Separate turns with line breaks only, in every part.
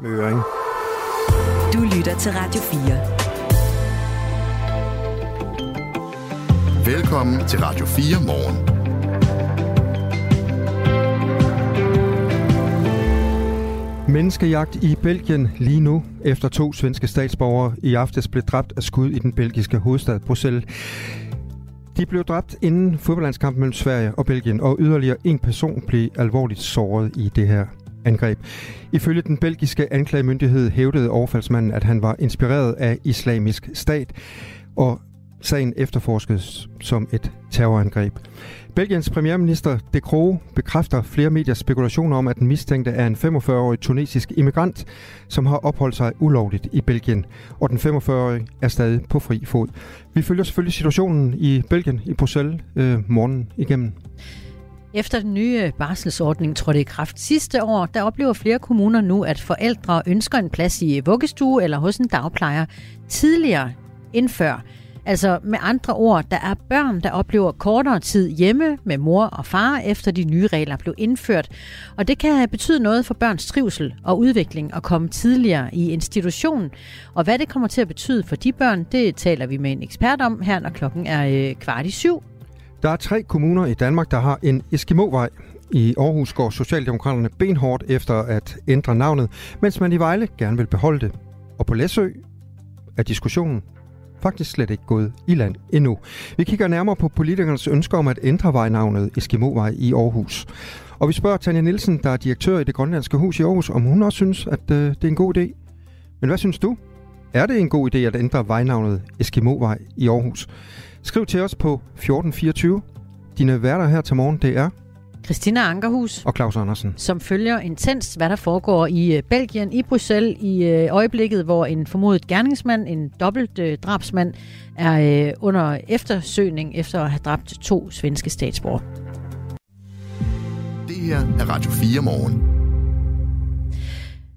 Møring.
Du lytter til Radio
4. Velkommen til Radio 4 morgen.
Menneskejagt i Belgien lige nu, efter to svenske statsborgere i aftes blev dræbt af skud i den belgiske hovedstad Bruxelles. De blev dræbt inden fodboldlandskampen mellem Sverige og Belgien, og yderligere en person blev alvorligt såret i det her angreb. Ifølge den belgiske anklagemyndighed hævdede overfaldsmanden, at han var inspireret af islamisk stat, og sagen efterforskes som et terrorangreb. Belgiens premierminister De Croo bekræfter flere mediers spekulationer om, at den mistænkte er en 45-årig tunesisk immigrant, som har opholdt sig ulovligt i Belgien, og den 45-årige er stadig på fri fod. Vi følger selvfølgelig situationen i Belgien, i Bruxelles, øh, morgen igennem.
Efter den nye barselsordning trådte i kraft sidste år, der oplever flere kommuner nu, at forældre ønsker en plads i vuggestue eller hos en dagplejer tidligere end før. Altså med andre ord, der er børn, der oplever kortere tid hjemme med mor og far, efter de nye regler blev indført. Og det kan betyde noget for børns trivsel og udvikling at komme tidligere i institutionen. Og hvad det kommer til at betyde for de børn, det taler vi med en ekspert om her, når klokken er øh, kvart i syv.
Der er tre kommuner i Danmark, der har en Eskimovej. I Aarhus går Socialdemokraterne benhårdt efter at ændre navnet, mens man i Vejle gerne vil beholde det. Og på Læsø er diskussionen faktisk slet ikke gået i land endnu. Vi kigger nærmere på politikernes ønsker om at ændre vejnavnet Eskimovej i Aarhus. Og vi spørger Tanja Nielsen, der er direktør i det grønlandske hus i Aarhus, om hun også synes, at øh, det er en god idé. Men hvad synes du? Er det en god idé at ændre vejnavnet Eskimovej i Aarhus? Skriv til os på 1424. Dine værter her til morgen, det er
Christina Ankerhus.
Og Claus Andersen.
Som følger intens, hvad der foregår i øh, Belgien, i Bruxelles, i øh, øjeblikket, hvor en formodet gerningsmand, en dobbelt øh, drabsmand, er under eftersøgning efter at have dræbt to svenske statsborgere.
Det her er Radio 4 morgen.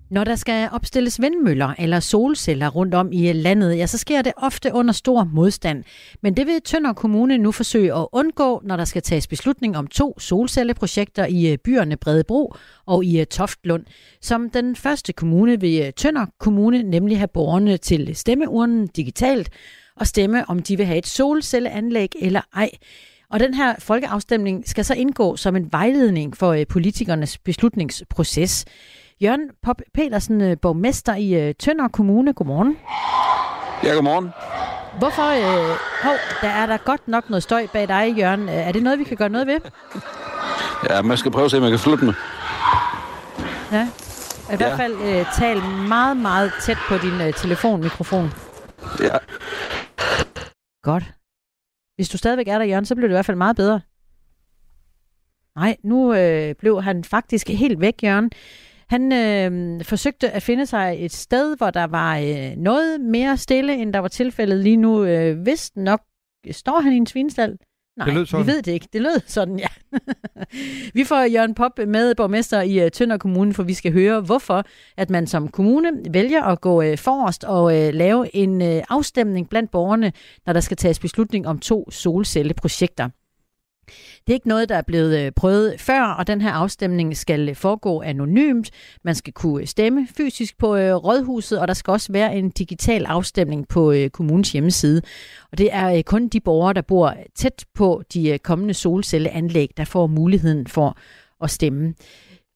Når der skal opstilles vindmøller eller solceller rundt om i landet, ja, så sker det ofte under stor modstand. Men det vil Tønder Kommune nu forsøge at undgå, når der skal tages beslutning om to solcelleprojekter i øh, byerne Bredebro og i øh, Toftlund. Som den første kommune vil øh, Tønder Kommune nemlig have borgerne til stemmeurnen digitalt og stemme, om de vil have et solcelleanlæg eller ej. Og den her folkeafstemning skal så indgå som en vejledning for politikernes beslutningsproces. Jørgen Pop Petersen, øh, borgmester i øh, Tønder Kommune. Godmorgen.
Ja, godmorgen.
Hvorfor, øh, hov, der er der godt nok noget støj bag dig, Jørgen. Øh, er det noget, vi kan gøre noget ved?
Ja, man skal prøve at se, om man kan flytte mig.
Ja, i hvert fald øh, tal meget, meget tæt på din øh, telefonmikrofon.
Ja.
Godt. Hvis du stadigvæk er der, Jørgen, så bliver det i hvert fald meget bedre. Nej, nu øh, blev han faktisk helt væk, Jørgen. Han øh, forsøgte at finde sig et sted, hvor der var øh, noget mere stille, end der var tilfældet lige nu. Øh, vist nok står han i en svinestal. Nej, det lød sådan. vi ved det ikke. Det lød sådan, ja. vi får Jørgen Pop med, borgmester i uh, Tønder Kommune, for vi skal høre, hvorfor at man som kommune vælger at gå uh, forrest og uh, lave en afstemning blandt borgerne, når der skal tages beslutning om to solcelleprojekter. Det er ikke noget, der er blevet øh, prøvet før, og den her afstemning skal foregå anonymt. Man skal kunne stemme fysisk på øh, rådhuset, og der skal også være en digital afstemning på øh, kommunens hjemmeside. Og det er kun de borgere, der bor tæt på de kommende solcelleanlæg, der får muligheden for at stemme.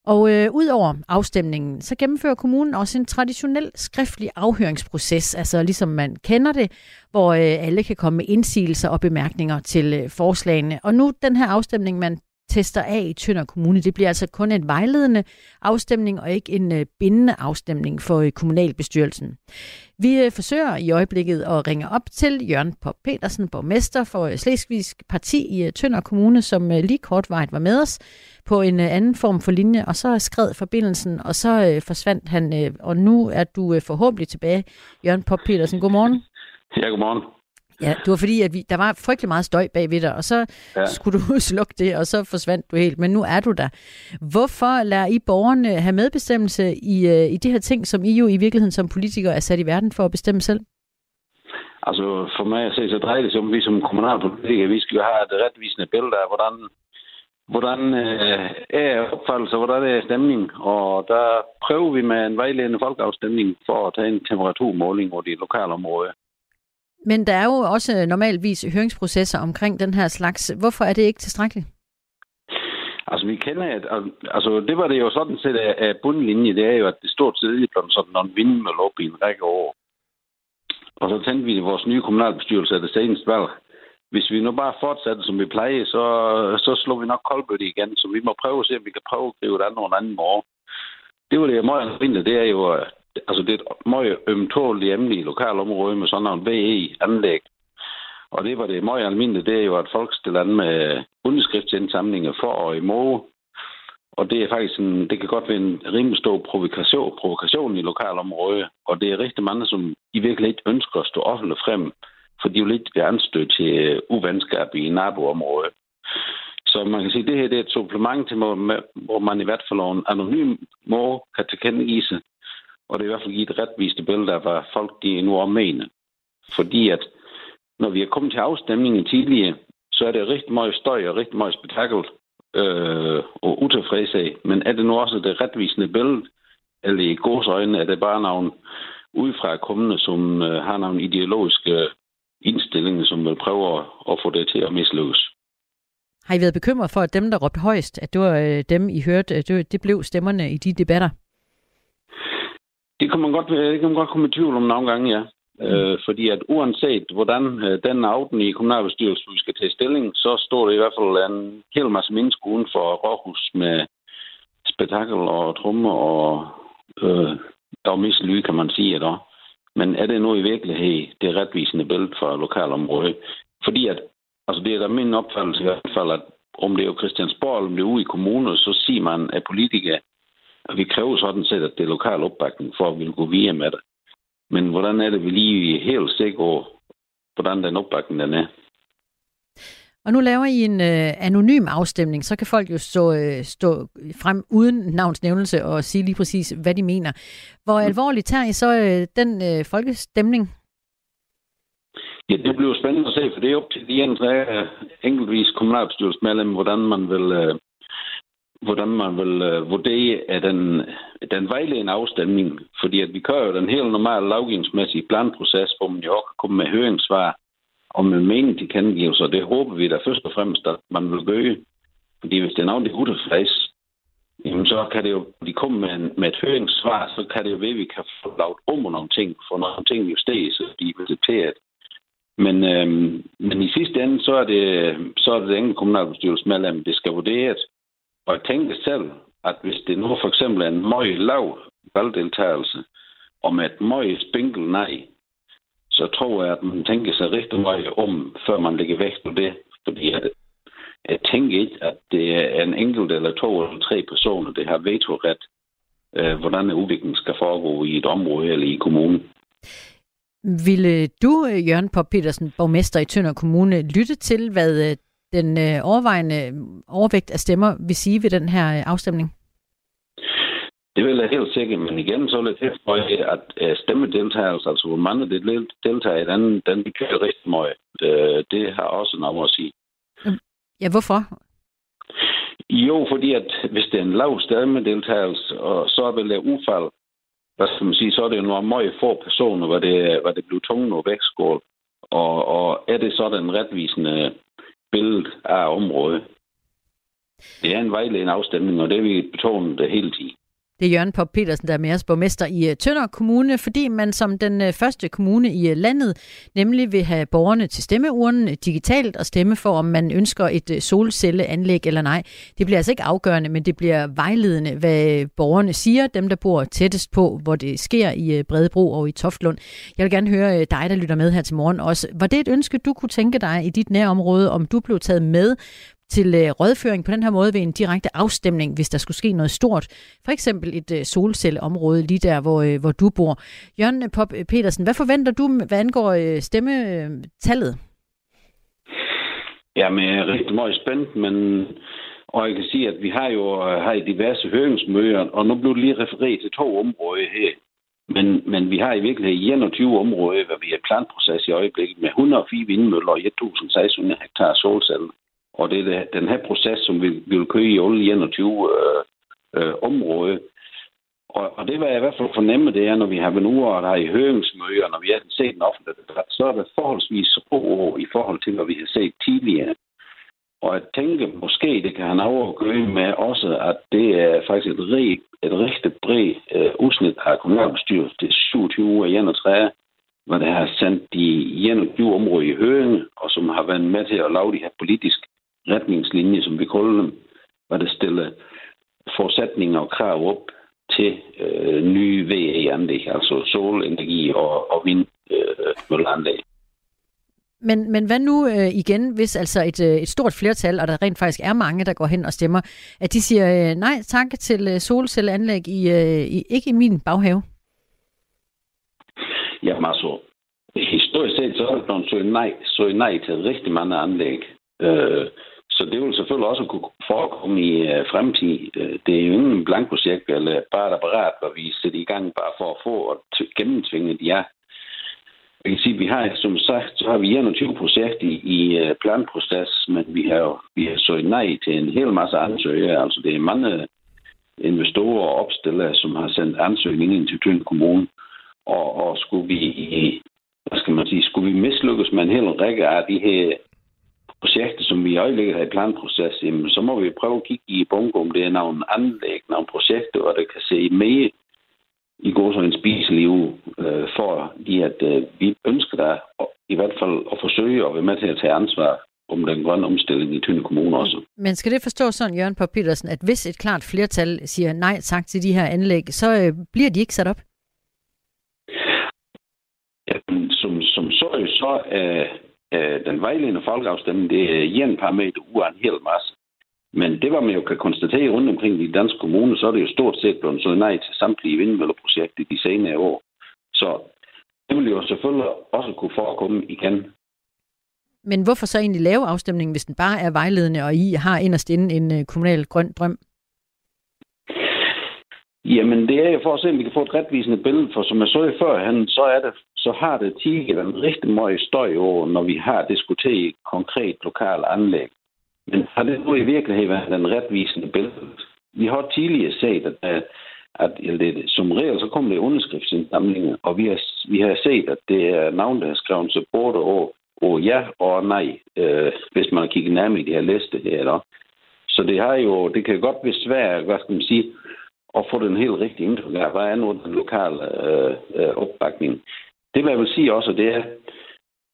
Og øh, ud over afstemningen, så gennemfører kommunen også en traditionel skriftlig afhøringsproces, altså ligesom man kender det, hvor øh, alle kan komme med indsigelser og bemærkninger til øh, forslagene. Og nu den her afstemning, man tester af i Tønder Kommune, det bliver altså kun en vejledende afstemning og ikke en øh, bindende afstemning for øh, kommunalbestyrelsen. Vi øh, forsøger i øjeblikket at ringe op til Jørgen Pop Petersen, borgmester for Slesvigsk Parti i Tønder Kommune, som lige kortvejt var med os på en anden form for linje, og så skred forbindelsen, og så forsvandt han, og nu er du forhåbentlig tilbage. Jørgen Pop Petersen, godmorgen.
Ja, godmorgen.
Ja, det var fordi, at vi, der var frygtelig meget støj bag ved dig, og så ja. skulle du slukke det, og så forsvandt du helt. Men nu er du der. Hvorfor lader I borgerne have medbestemmelse i, uh, i de her ting, som I jo i virkeligheden som politikere er sat i verden for at bestemme selv?
Altså, for mig at se, så drejer det sig om, vi som kommunalpolitikere, vi skal have et retvisende billede af, hvordan hvordan øh, er opfattelse, hvordan er stemningen. Og der prøver vi med en vejledende folkeafstemning for at tage en temperaturmåling over de lokale områder.
Men der er jo også øh, normalvis høringsprocesser omkring den her slags. Hvorfor er det ikke tilstrækkeligt?
Altså, vi kender, at, altså, det var det jo sådan set af bundlinje, det er jo, at det stort set er sådan en vindmøller op i en række år. Og så tænkte vi i vores nye kommunalbestyrelse af det seneste valg, hvis vi nu bare fortsætter, som vi plejer, så, så slår vi nok koldbøtte igen. Så vi må prøve at se, om vi kan prøve at gribe det an nogle anden år. Det var det, meget almindeligt. Det er jo, altså det er et meget ømtåligt emne i lokalområdet med sådan en VE-anlæg. Og det var det meget almindeligt, det er jo, at folk stiller an med underskriftsindsamlinger for og imod. Og det er faktisk en, det kan godt være en rimelig stor provokation, provokation i lokalområdet. Og det er rigtig mange, som i virkeligheden ikke ønsker at stå offentligt frem for de er jo lidt ved anstød til øh, uvenskab i naboområdet. Så man kan sige, at det her det er et supplement til, hvor man i hvert fald en anonym måde kan tilkendegive sig, og det er i hvert fald givet et retvisende billede af, hvad folk de nu om mener. Fordi at når vi er kommet til afstemningen tidligere, så er det rigtig meget støj og rigtig meget spektakel øh, og utilfredshed. Men er det nu også det retvisende billede, eller i gods øjne er det bare nogle udefra kommende, som øh, har nogle ideologiske øh, indstilling, som vil prøve at få det til at mislykkes.
Har I været bekymret for, at dem, der råbte højst, at det var øh, dem, I hørte, det, det blev stemmerne i de debatter?
Det kan man godt, det kan man godt komme i tvivl om nogle gange, ja. Mm. Øh, fordi at uanset hvordan øh, den aften i kommunalbestyrelsen skal tage stilling, så står det i hvert fald en hel masse mennesker uden for Råhus med spektakel og trommer og øh, der lyd, kan man sige, der. Men er det nu i virkelighed det retvisende billede for lokalområdet? Fordi at, altså det er da min opfattelse i hvert fald, at om det er jo Christiansborg, eller om det er ude i kommuner, så siger man, at politikere, at vi kræver sådan set, at det er lokal opbakning for at vi vil gå videre med det. Men hvordan er det, vi lige er helt sikre hvordan den opbakning den er?
Og nu laver I en øh, anonym afstemning, så kan folk jo stå, øh, stå frem uden navnsnævnelse og sige lige præcis, hvad de mener. Hvor mm. alvorligt tager I så øh, den øh, folkestemning?
Ja, det bliver spændende at se, for det er op til de enkelte enkeltvis kommunalbestyrelsesmedlem, hvordan man vil, øh, hvordan man vil øh, vurdere af den, den vejledende afstemning. Fordi at vi kører jo den helt normale lovgivningsmæssige planproces, hvor man jo også kan komme med høringssvar og med mening til kendegivelser. Det håber vi da først og fremmest, at man vil gøre. Fordi hvis det er nogen, der er utilfreds, jamen så kan det jo, de kommer med, en, med et høringssvar, så kan det jo være, at vi kan få lavet om nogle ting, få nogle ting justeret, så de er accepteret. Men, øhm, men i sidste ende, så er det, så er det den enkelte kommunalbestyrelsesmedlem, det skal vurderes, og jeg tænker selv, at hvis det nu for eksempel er en meget lav valgdeltagelse, og med et meget spinkel nej, så tror jeg, at man tænker sig rigtig meget om, før man lægger vægt på det. Fordi jeg, jeg tænker ikke, at det er en enkelt eller to eller tre personer, der har vetoret, øh, hvordan udviklingen skal foregå i et område eller i kommunen.
Ville du, øh, Jørgen Pop Petersen, borgmester i Tønder Kommune, lytte til, hvad øh, den øh, overvejende overvægt af stemmer vil sige ved den her øh, afstemning?
Det vil jeg helt sikkert, men igen så er det til, at øh, stemmedeltagelse, altså hvor mange det deltager i den, den kører rigtig meget. Det, det har også noget at sige.
Ja, hvorfor?
Jo, fordi at hvis det er en lav stemmedeltagelse, og så er det ufald, hvad skal man sige, så er det jo nogle meget få personer, hvor det, hvor det bliver tungt og vægtskål. Og, og er det så den retvisende billede af området? Det er en vejledende afstemning, og det er vi betonet det hele tiden.
Det er Jørgen Pop Petersen, der er med os borgmester i øh, Tønder Kommune, fordi man som den øh, første kommune i øh, landet nemlig vil have borgerne til stemmeurnen digitalt og stemme for, om man ønsker et solcelleanlæg eller nej. Det bliver altså ikke afgørende, men det bliver vejledende, hvad borgerne siger, dem der bor tættest på, hvor det sker i Bredebro og i Toftlund. Jeg vil gerne høre dig, der lytter med her til morgen også. Var det et ønske, du kunne tænke dig i dit nærområde, om du blev taget med til øh, rådføring på den her måde ved en direkte afstemning, hvis der skulle ske noget stort. For eksempel et øh, solcelleområde lige der, hvor, øh, hvor du bor. Jørgen Pop øh, Petersen, hvad forventer du, hvad angår øh, stemmetallet?
Jamen, jeg er rigtig meget spændt, men og jeg kan sige, at vi har jo øh, har i diverse høringsmøder, og nu blev det lige refereret til to områder her. Men, men vi har i virkeligheden 21 områder, hvor vi er planproces i øjeblikket med 104 vindmøller og 1.600 hektar solceller. Og det er den her proces, som vi, vi vil køre i alle 21 øh, øh, områder. Og, og det, hvad jeg i hvert fald fornemmer, det er, når vi har været ude og der er i høringsmøder, når vi har set den offentlige debat, så er det forholdsvis få i forhold til, hvad vi har set tidligere. Og jeg tænker, måske det kan have at gøre med også, at det er faktisk et, rig, et rigtig bredt øh, udsnit af kommunalbestyret til 27 uger 31, hvor det har sendt de 21 områder i høring, og som har været med til at lave de her politiske retningslinjer, som vi kalder dem, hvor det stiller forudsætninger og krav op til øh, nye VE-anlæg, altså solenergi og, og vindmølleanlæg. Øh,
men, men hvad nu øh, igen, hvis altså et, øh, et stort flertal, og der rent faktisk er mange, der går hen og stemmer, at de siger øh, nej tak til øh, solcelleanlæg i, øh, i, ikke i min baghave?
Jamen altså, historisk set så er der nej, så nej til rigtig mange anlæg. Øh, så det vil selvfølgelig også kunne forekomme i øh, fremtid. Øh, det er jo ingen blankprojekt eller bare et apparat, hvor vi sætter i gang bare for at få og gennemtvinge de er. Jeg kan sige, at vi har, som sagt, så har vi 21 projekter i, i øh, planproces, men vi har, vi har så nej til en hel masse ansøgere. Altså, det er mange investorer og opstillere, som har sendt ansøgninger ind til Tøn Kommune. Og, og skulle vi, hvad skal man sige, skulle vi mislykkes med en hel række af de her projekter, som vi i øjeblikket har i planproces, jamen, så må vi prøve at kigge i bunke, om det er nogle anlæg, nogle projekter, og det kan se mere i går så en spiselig uge, øh, for at øh, vi ønsker der i hvert fald at forsøge at være med til at tage ansvar om den grønne omstilling i Tønde Kommune også.
Men skal det forstå sådan, Jørgen på Petersen, at hvis et klart flertal siger nej tak til de her anlæg, så øh, bliver de ikke sat op?
Ja, som, som så, så øh, øh, den vejledende folkeafstemning, det er en parameter ud af en hel masse. Men det, var man jo kan konstatere rundt omkring de danske kommuner, så er det jo stort set blevet så nej til samtlige vindmølleprojekter de senere år. Så det vil jo selvfølgelig også kunne forekomme igen.
Men hvorfor så egentlig lave afstemningen, hvis den bare er vejledende, og I har inderst inde en øh, kommunal grøn drøm?
Jamen, det er jo for at se, om vi kan få et retvisende billede, for som jeg så før, førhen, så, er det, så har det tigget en rigtig meget støj over, når vi har diskuteret konkret lokal anlæg. Men har det nu i virkeligheden været den retvisende billede? Vi har tidligere set, at, at, at det, som regel så kommer det underskriftsindsamlinger, og vi har, vi har set, at det er navn, der har skrevet sig både over, over ja og nej, øh, hvis man kigger nærmere i de her liste her. Der. Så det har jo, det kan godt være svært, hvad skal man sige, og få den helt rigtige indtryk af, hvad er nu den lokale øh, øh, opbakning. Det, man jeg vil sige også, det er,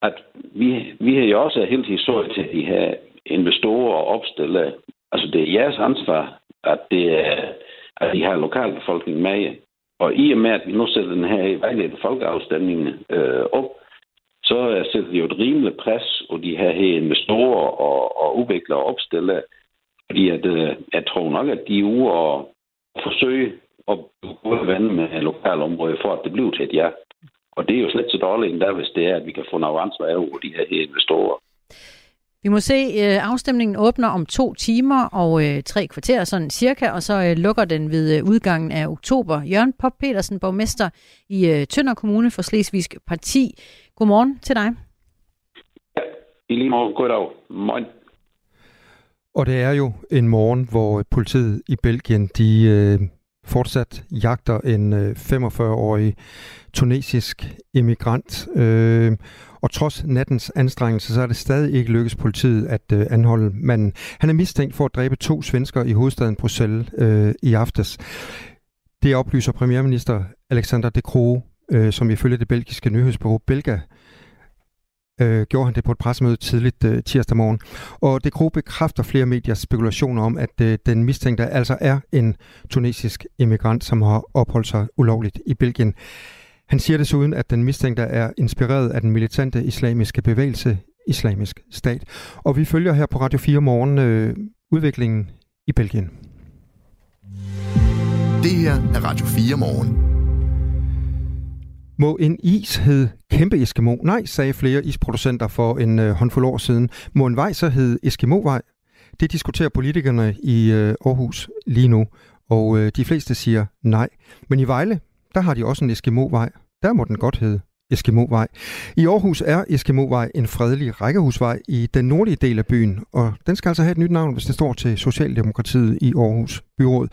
at vi, vi har jo også helt historie til de her investorer og opstille. Altså, det er jeres ansvar, at, det er, at de har lokalbefolkningen med. Og i og med, at vi nu sætter den her vejledende folkeafstemning øh, op, så sætter de jo et rimeligt pres på de her, her investorer og, og udviklere og opstille. Fordi at, øh, jeg tror nok, at de uger og forsøge at bruge vand med lokalområdet for, at det bliver til et ja. Og det er jo slet så dårligt endda, hvis det er, at vi kan få noget ansvar over de her investorer.
Vi må se, øh, afstemningen åbner om to timer og øh, tre kvarter, sådan cirka, og så øh, lukker den ved øh, udgangen af oktober. Jørgen Pop Petersen, borgmester i øh, Tønder Kommune for Slesvigsk Parti. Godmorgen til dig.
Ja, i lige måde. Goddag. Morgen.
Og det er jo en morgen, hvor politiet i Belgien, de øh, fortsat jagter en øh, 45-årig tunesisk immigrant. Øh, og trods nattens anstrengelse, så er det stadig ikke lykkedes politiet at øh, anholde manden. Han er mistænkt for at dræbe to svensker i hovedstaden Bruxelles øh, i aftes. Det oplyser premierminister Alexander De Croo, øh, som ifølge det belgiske nyhedsbureau Belga øh, gjorde han det på et pressemøde tidligt øh, tirsdag morgen. Og det Kro bekræfter flere mediers spekulationer om, at øh, den mistænkte altså er en tunesisk immigrant, som har opholdt sig ulovligt i Belgien. Han siger desuden, at den mistænkte er inspireret af den militante islamiske bevægelse Islamisk Stat. Og vi følger her på Radio 4 morgen øh, udviklingen i Belgien.
Det her er Radio 4 morgen.
Må en is hed kæmpe Eskimo? Nej, sagde flere isproducenter for en øh, håndfuld år siden. Må en vej så hed Eskimovej? Det diskuterer politikerne i øh, Aarhus lige nu, og øh, de fleste siger nej. Men i Vejle, der har de også en Eskimovej. Der må den godt hedde Eskimovej. I Aarhus er Eskimovej en fredelig rækkehusvej i den nordlige del af byen, og den skal altså have et nyt navn, hvis det står til Socialdemokratiet i Aarhus Byråd.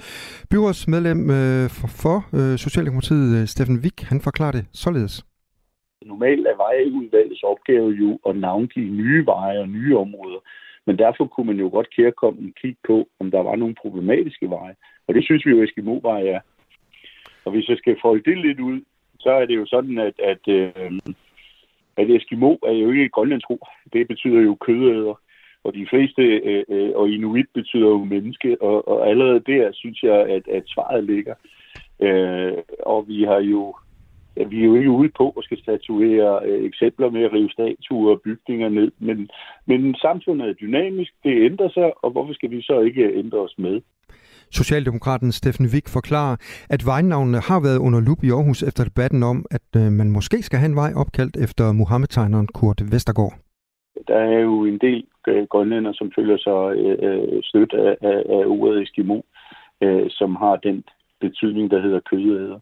Byrådsmedlem øh, for, for øh, Socialdemokratiet, øh, Steffen Wick, han forklarer det således.
Normalt er vejudvalgets opgave jo at navngive nye veje og nye områder. Men derfor kunne man jo godt kærkommen kigge på, om der var nogle problematiske veje. Og det synes vi jo, Eskimovej er. Og hvis jeg skal folde det lidt ud, så er det jo sådan, at, at, øh, at Eskimo er jo ikke et grønlandsk ord. Det betyder jo kødæder. Og de fleste, øh, øh, og inuit betyder jo menneske, og, og allerede der synes jeg, at, at svaret ligger. Øh, og vi har jo ja, vi er jo ikke ude på at skal statuere øh, eksempler med at rive statuer og bygninger ned, men, men samfundet er dynamisk, det ændrer sig, og hvorfor skal vi så ikke ændre os med?
Socialdemokraten Steffen Wick forklarer, at vejnavnene har været under lup i Aarhus efter debatten om, at øh, man måske skal have en vej opkaldt efter Muhammed-tegneren Kurt Vestergaard.
Der er jo en del øh, grønlænder, som føler sig øh, øh, stødt af, af, af ordet Eskimo, øh, som har den betydning, der hedder kødæder.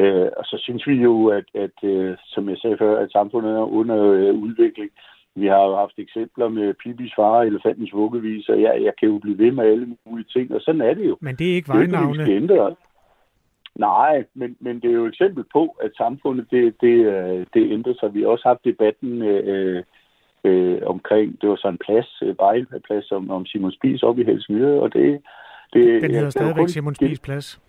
Øh, og så synes vi jo, at, at øh, som jeg sagde før, at samfundet er under øh, udvikling. Vi har jo haft eksempler med Pibis far, elefantens vuggevis, og jeg, jeg kan jo blive ved med alle mulige ting, og sådan er det jo.
Men det er ikke vejnavne?
Det Nej, men, men det er jo et eksempel på, at samfundet det, det, øh, det ændrer sig. Vi har også haft debatten øh, øh, omkring, det var sådan en plads, øh, vejplads om, om Simon Spies op i Helsingør, og det... det
Den hedder stadigvæk Simon Spies plads.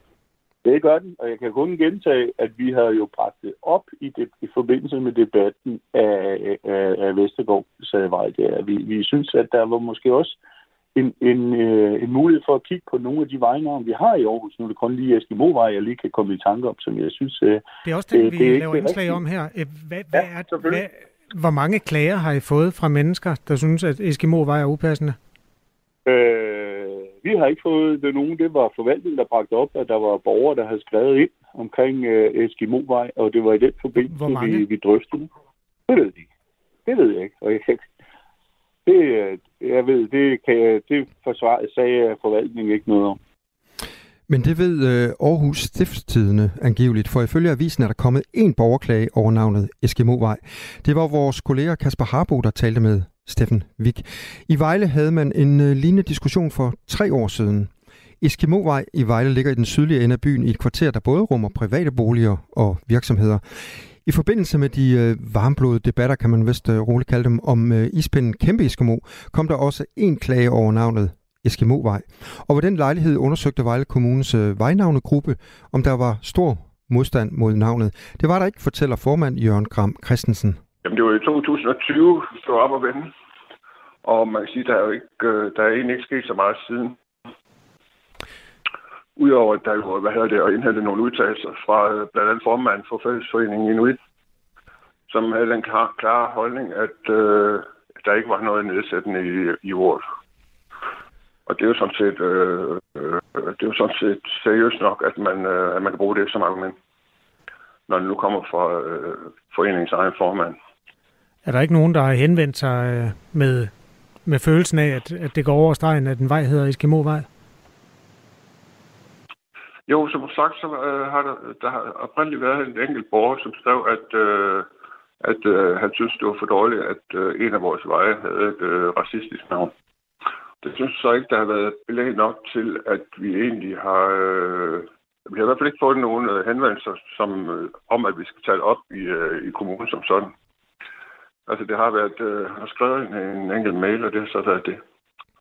Det gør den, og jeg kan kun gentage, at vi har jo bragt det op i, det, i forbindelse med debatten af, af, af Vestergaards vej der. Vi, vi synes, at der var måske også en, en, øh, en mulighed for at kigge på nogle af de vejnavne, vi har i Aarhus. Nu er det kun lige Eskimo-vej, jeg lige kan komme i tanke om, som jeg synes... Øh,
det er også det, vi det laver indslag om her. Øh, hvad, hvad ja, er, hvad, hvor mange klager har I fået fra mennesker, der synes, at Eskimo-vej er upassende?
Øh, vi har ikke fået det nogen. Det var forvaltningen, der bragte op, at der var borgere, der havde skrevet ind omkring øh, Eskimo-vej, og det var i den forbindelse, vi, vi drøftede det. Det ved de. Det ved jeg ikke. Og jeg, det, øh, jeg ved, det, kan jeg, det forsvar, sagde forvaltningen ikke noget om.
Men det ved øh, Aarhus Stiftstidende angiveligt, for ifølge avisen er der kommet en borgerklage over navnet Eskimovej. Det var vores kollega Kasper Harbo, der talte med Steffen Vik. I Vejle havde man en øh, lignende diskussion for tre år siden. Eskimovej i Vejle ligger i den sydlige ende af byen i et kvarter, der både rummer private boliger og virksomheder. I forbindelse med de øh, varmblodede debatter, kan man vist øh, roligt kalde dem, om øh, ispinden Kæmpe Eskimo, kom der også en klage over navnet Eskimovej. Og ved den lejlighed undersøgte Vejle Kommunes øh, vejnavnegruppe, om der var stor modstand mod navnet. Det var der ikke, fortæller formand Jørgen Gram Christensen.
Jamen, det var i 2020, vi stod op og vende. Og man kan sige, der er jo ikke, øh, der er egentlig ikke sket så meget siden. Udover at der jo, hvad hedder det, at indhente nogle udtalelser fra øh, blandt andet formanden for Fællesforeningen Inuit, som havde den klare, klare holdning, at øh, der ikke var noget nedsættende i, i ordet. Og det er jo sådan set, øh, øh, det er jo sådan set seriøst nok, at man, øh, at man kan bruge det som argument, når det nu kommer fra øh, foreningens egen formand.
Er der ikke nogen, der har henvendt sig øh, med, med følelsen af, at, at det går over stregen, at den vej hedder Eskimo-vej?
Jo, som sagt, så øh, har der, der har oprindeligt været en enkelt borger, som skrev, at, øh, at øh, han synes, det var for dårligt, at øh, en af vores veje havde et øh, racistisk navn. Det synes jeg så ikke, der har været belæg nok til, at vi egentlig har... Øh, vi har i hvert fald ikke fået nogen øh, henvendelser som, øh, om, at vi skal tage det op i, øh, i kommunen som sådan. Altså, det har været... Øh, han har skrevet en, en enkelt mail, og det har så været det.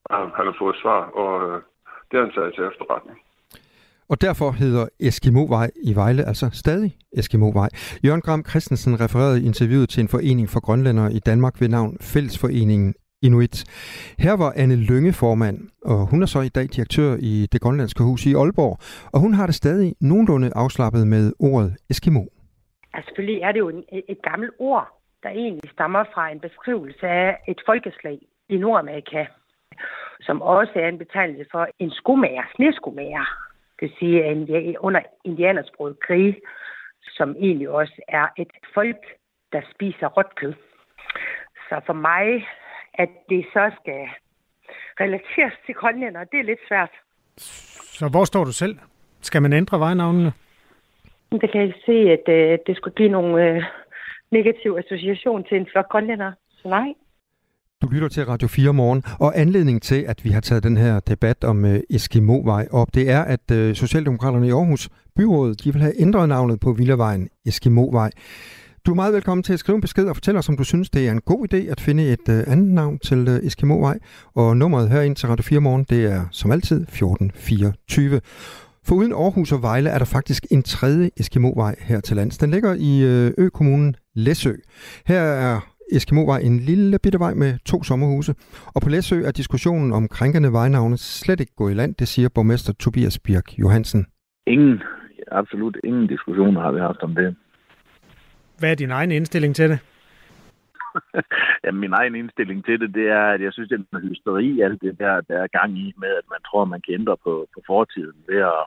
Og han har fået svar, og øh, det har han taget til efterretning.
Og derfor hedder Eskimovej i Vejle altså stadig Eskimovej. Jørgen Gram Christensen refererede i interviewet til en forening for grønlændere i Danmark ved navn Fællesforeningen Inuit. Her var Anne Lønge formand, og hun er så i dag direktør i det grønlandske hus i Aalborg, og hun har det stadig nogenlunde afslappet med ordet Eskimo.
Altså, selvfølgelig er det jo et gammelt ord, der egentlig stammer fra en beskrivelse af et folkeslag i Nordamerika, som også er en betegnelse for en skomager, sneskomager. Det vil sige, at under indianersproget krig, som egentlig også er et folk, der spiser råt kød. Så for mig at det så skal relateres til grønlænder, det er lidt svært.
Så hvor står du selv? Skal man ændre vejnavnene?
Det kan jeg se, at uh, det skulle give nogle, uh, negativ association til en flok grønlænder. Så nej.
Du lytter til Radio 4 morgen, og anledningen til, at vi har taget den her debat om øh, Eskimovej op, det er, at øh, Socialdemokraterne i Aarhus Byrådet, de vil have ændret navnet på Villavejen Eskimovej. Du er meget velkommen til at skrive en besked og fortælle os, om du synes, det er en god idé at finde et øh, andet navn til Eskimovej. Og nummeret herind til Radio 4 morgen, det er som altid 1424. For uden Aarhus og Vejle er der faktisk en tredje Eskimovej her til lands. Den ligger i ø-kommunen Læsø. Her er Eskimovej en lille bitte vej med to sommerhuse. Og på Læsø er diskussionen om krænkende vejnavne slet ikke gået i land, det siger borgmester Tobias Birk Johansen.
Ingen, absolut ingen diskussioner har vi haft om det.
Hvad er din egen indstilling til det?
ja, min egen indstilling til det, det er, at jeg synes, det er en hysteri, alt det der, der er gang i med, at man tror, man kan ændre på, på fortiden ved at,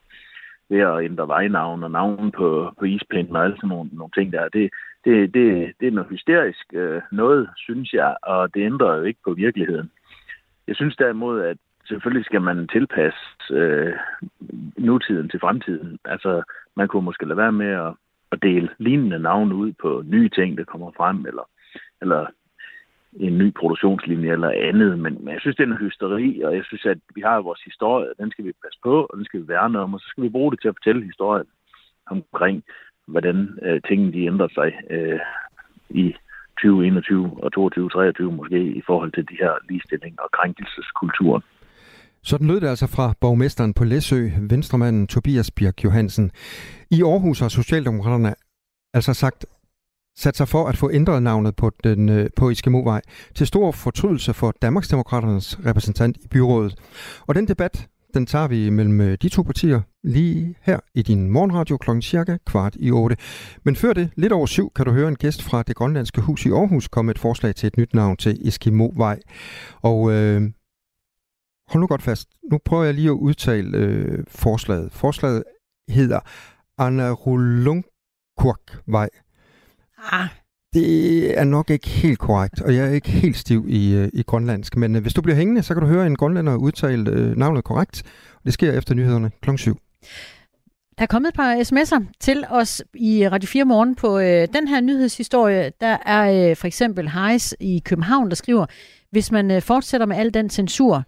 ved at ændre vejnavn og navn på, på ispinden og alle sådan nogle, nogle ting der. Det, det, det, det er noget hysterisk øh, noget, synes jeg, og det ændrer jo ikke på virkeligheden. Jeg synes derimod, at selvfølgelig skal man tilpasse øh, nutiden til fremtiden. Altså, man kunne måske lade være med at, at dele lignende navne ud på nye ting, der kommer frem, eller, eller en ny produktionslinje eller andet, men, men jeg synes, det er en hysteri, og jeg synes, at vi har vores historie, den skal vi passe på, og den skal vi værne om, og så skal vi bruge det til at fortælle historien omkring, hvordan øh, tingene de ændrer sig øh, i 2021 og 2023 måske i forhold til de her ligestilling og krænkelseskulturen.
Sådan lød det altså fra borgmesteren på Læsø, venstremanden Tobias Birk Johansen. I Aarhus har Socialdemokraterne altså sagt sat sig for at få ændret navnet på, den, øh, på Iskemovej til stor fortrydelse for Danmarksdemokraternes repræsentant i byrådet. Og den debat, den tager vi mellem øh, de to partier lige her i din morgenradio kl. cirka kvart i 8. Men før det, lidt over syv, kan du høre en gæst fra det grønlandske hus i Aarhus komme et forslag til et nyt navn til Eskimovej. Og øh, hold nu godt fast. Nu prøver jeg lige at udtale øh, forslaget. Forslaget hedder Anarulungkurkvej.
Ah.
Det er nok ikke helt korrekt, og jeg er ikke helt stiv i, øh, i grønlandsk. Men øh, hvis du bliver hængende, så kan du høre en grønlænder udtale øh, navnet korrekt. Det sker efter nyhederne kl. 7.
Der er kommet et par sms'er til os i Radio 4 Morgen på øh, den her nyhedshistorie. Der er øh, for eksempel Heis i København, der skriver, hvis man øh, fortsætter med al den censur,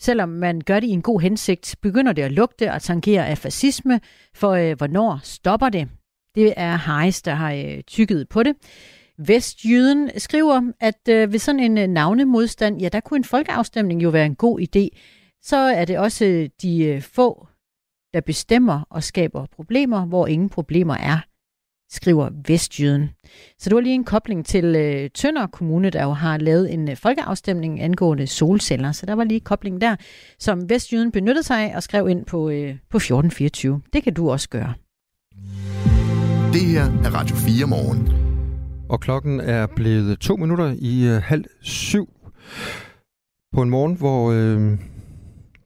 selvom man gør det i en god hensigt, begynder det at lugte og tangere af fascisme, for øh, hvornår stopper det? Det er Heis, der har øh, tykket på det. Vestjyden skriver, at øh, ved sådan en øh, navnemodstand, ja, der kunne en folkeafstemning jo være en god idé. Så er det også øh, de øh, få, der bestemmer og skaber problemer, hvor ingen problemer er, skriver Vestjyden. Så det var lige en kobling til øh, Tønder Kommune, der jo har lavet en øh, folkeafstemning angående solceller. Så der var lige koblingen kobling der, som Vestjyden benyttede sig og skrev ind på, øh, på 1424. Det kan du også gøre.
Det her er Radio 4 morgen.
Og klokken er blevet to minutter i øh, halv syv på en morgen, hvor øh,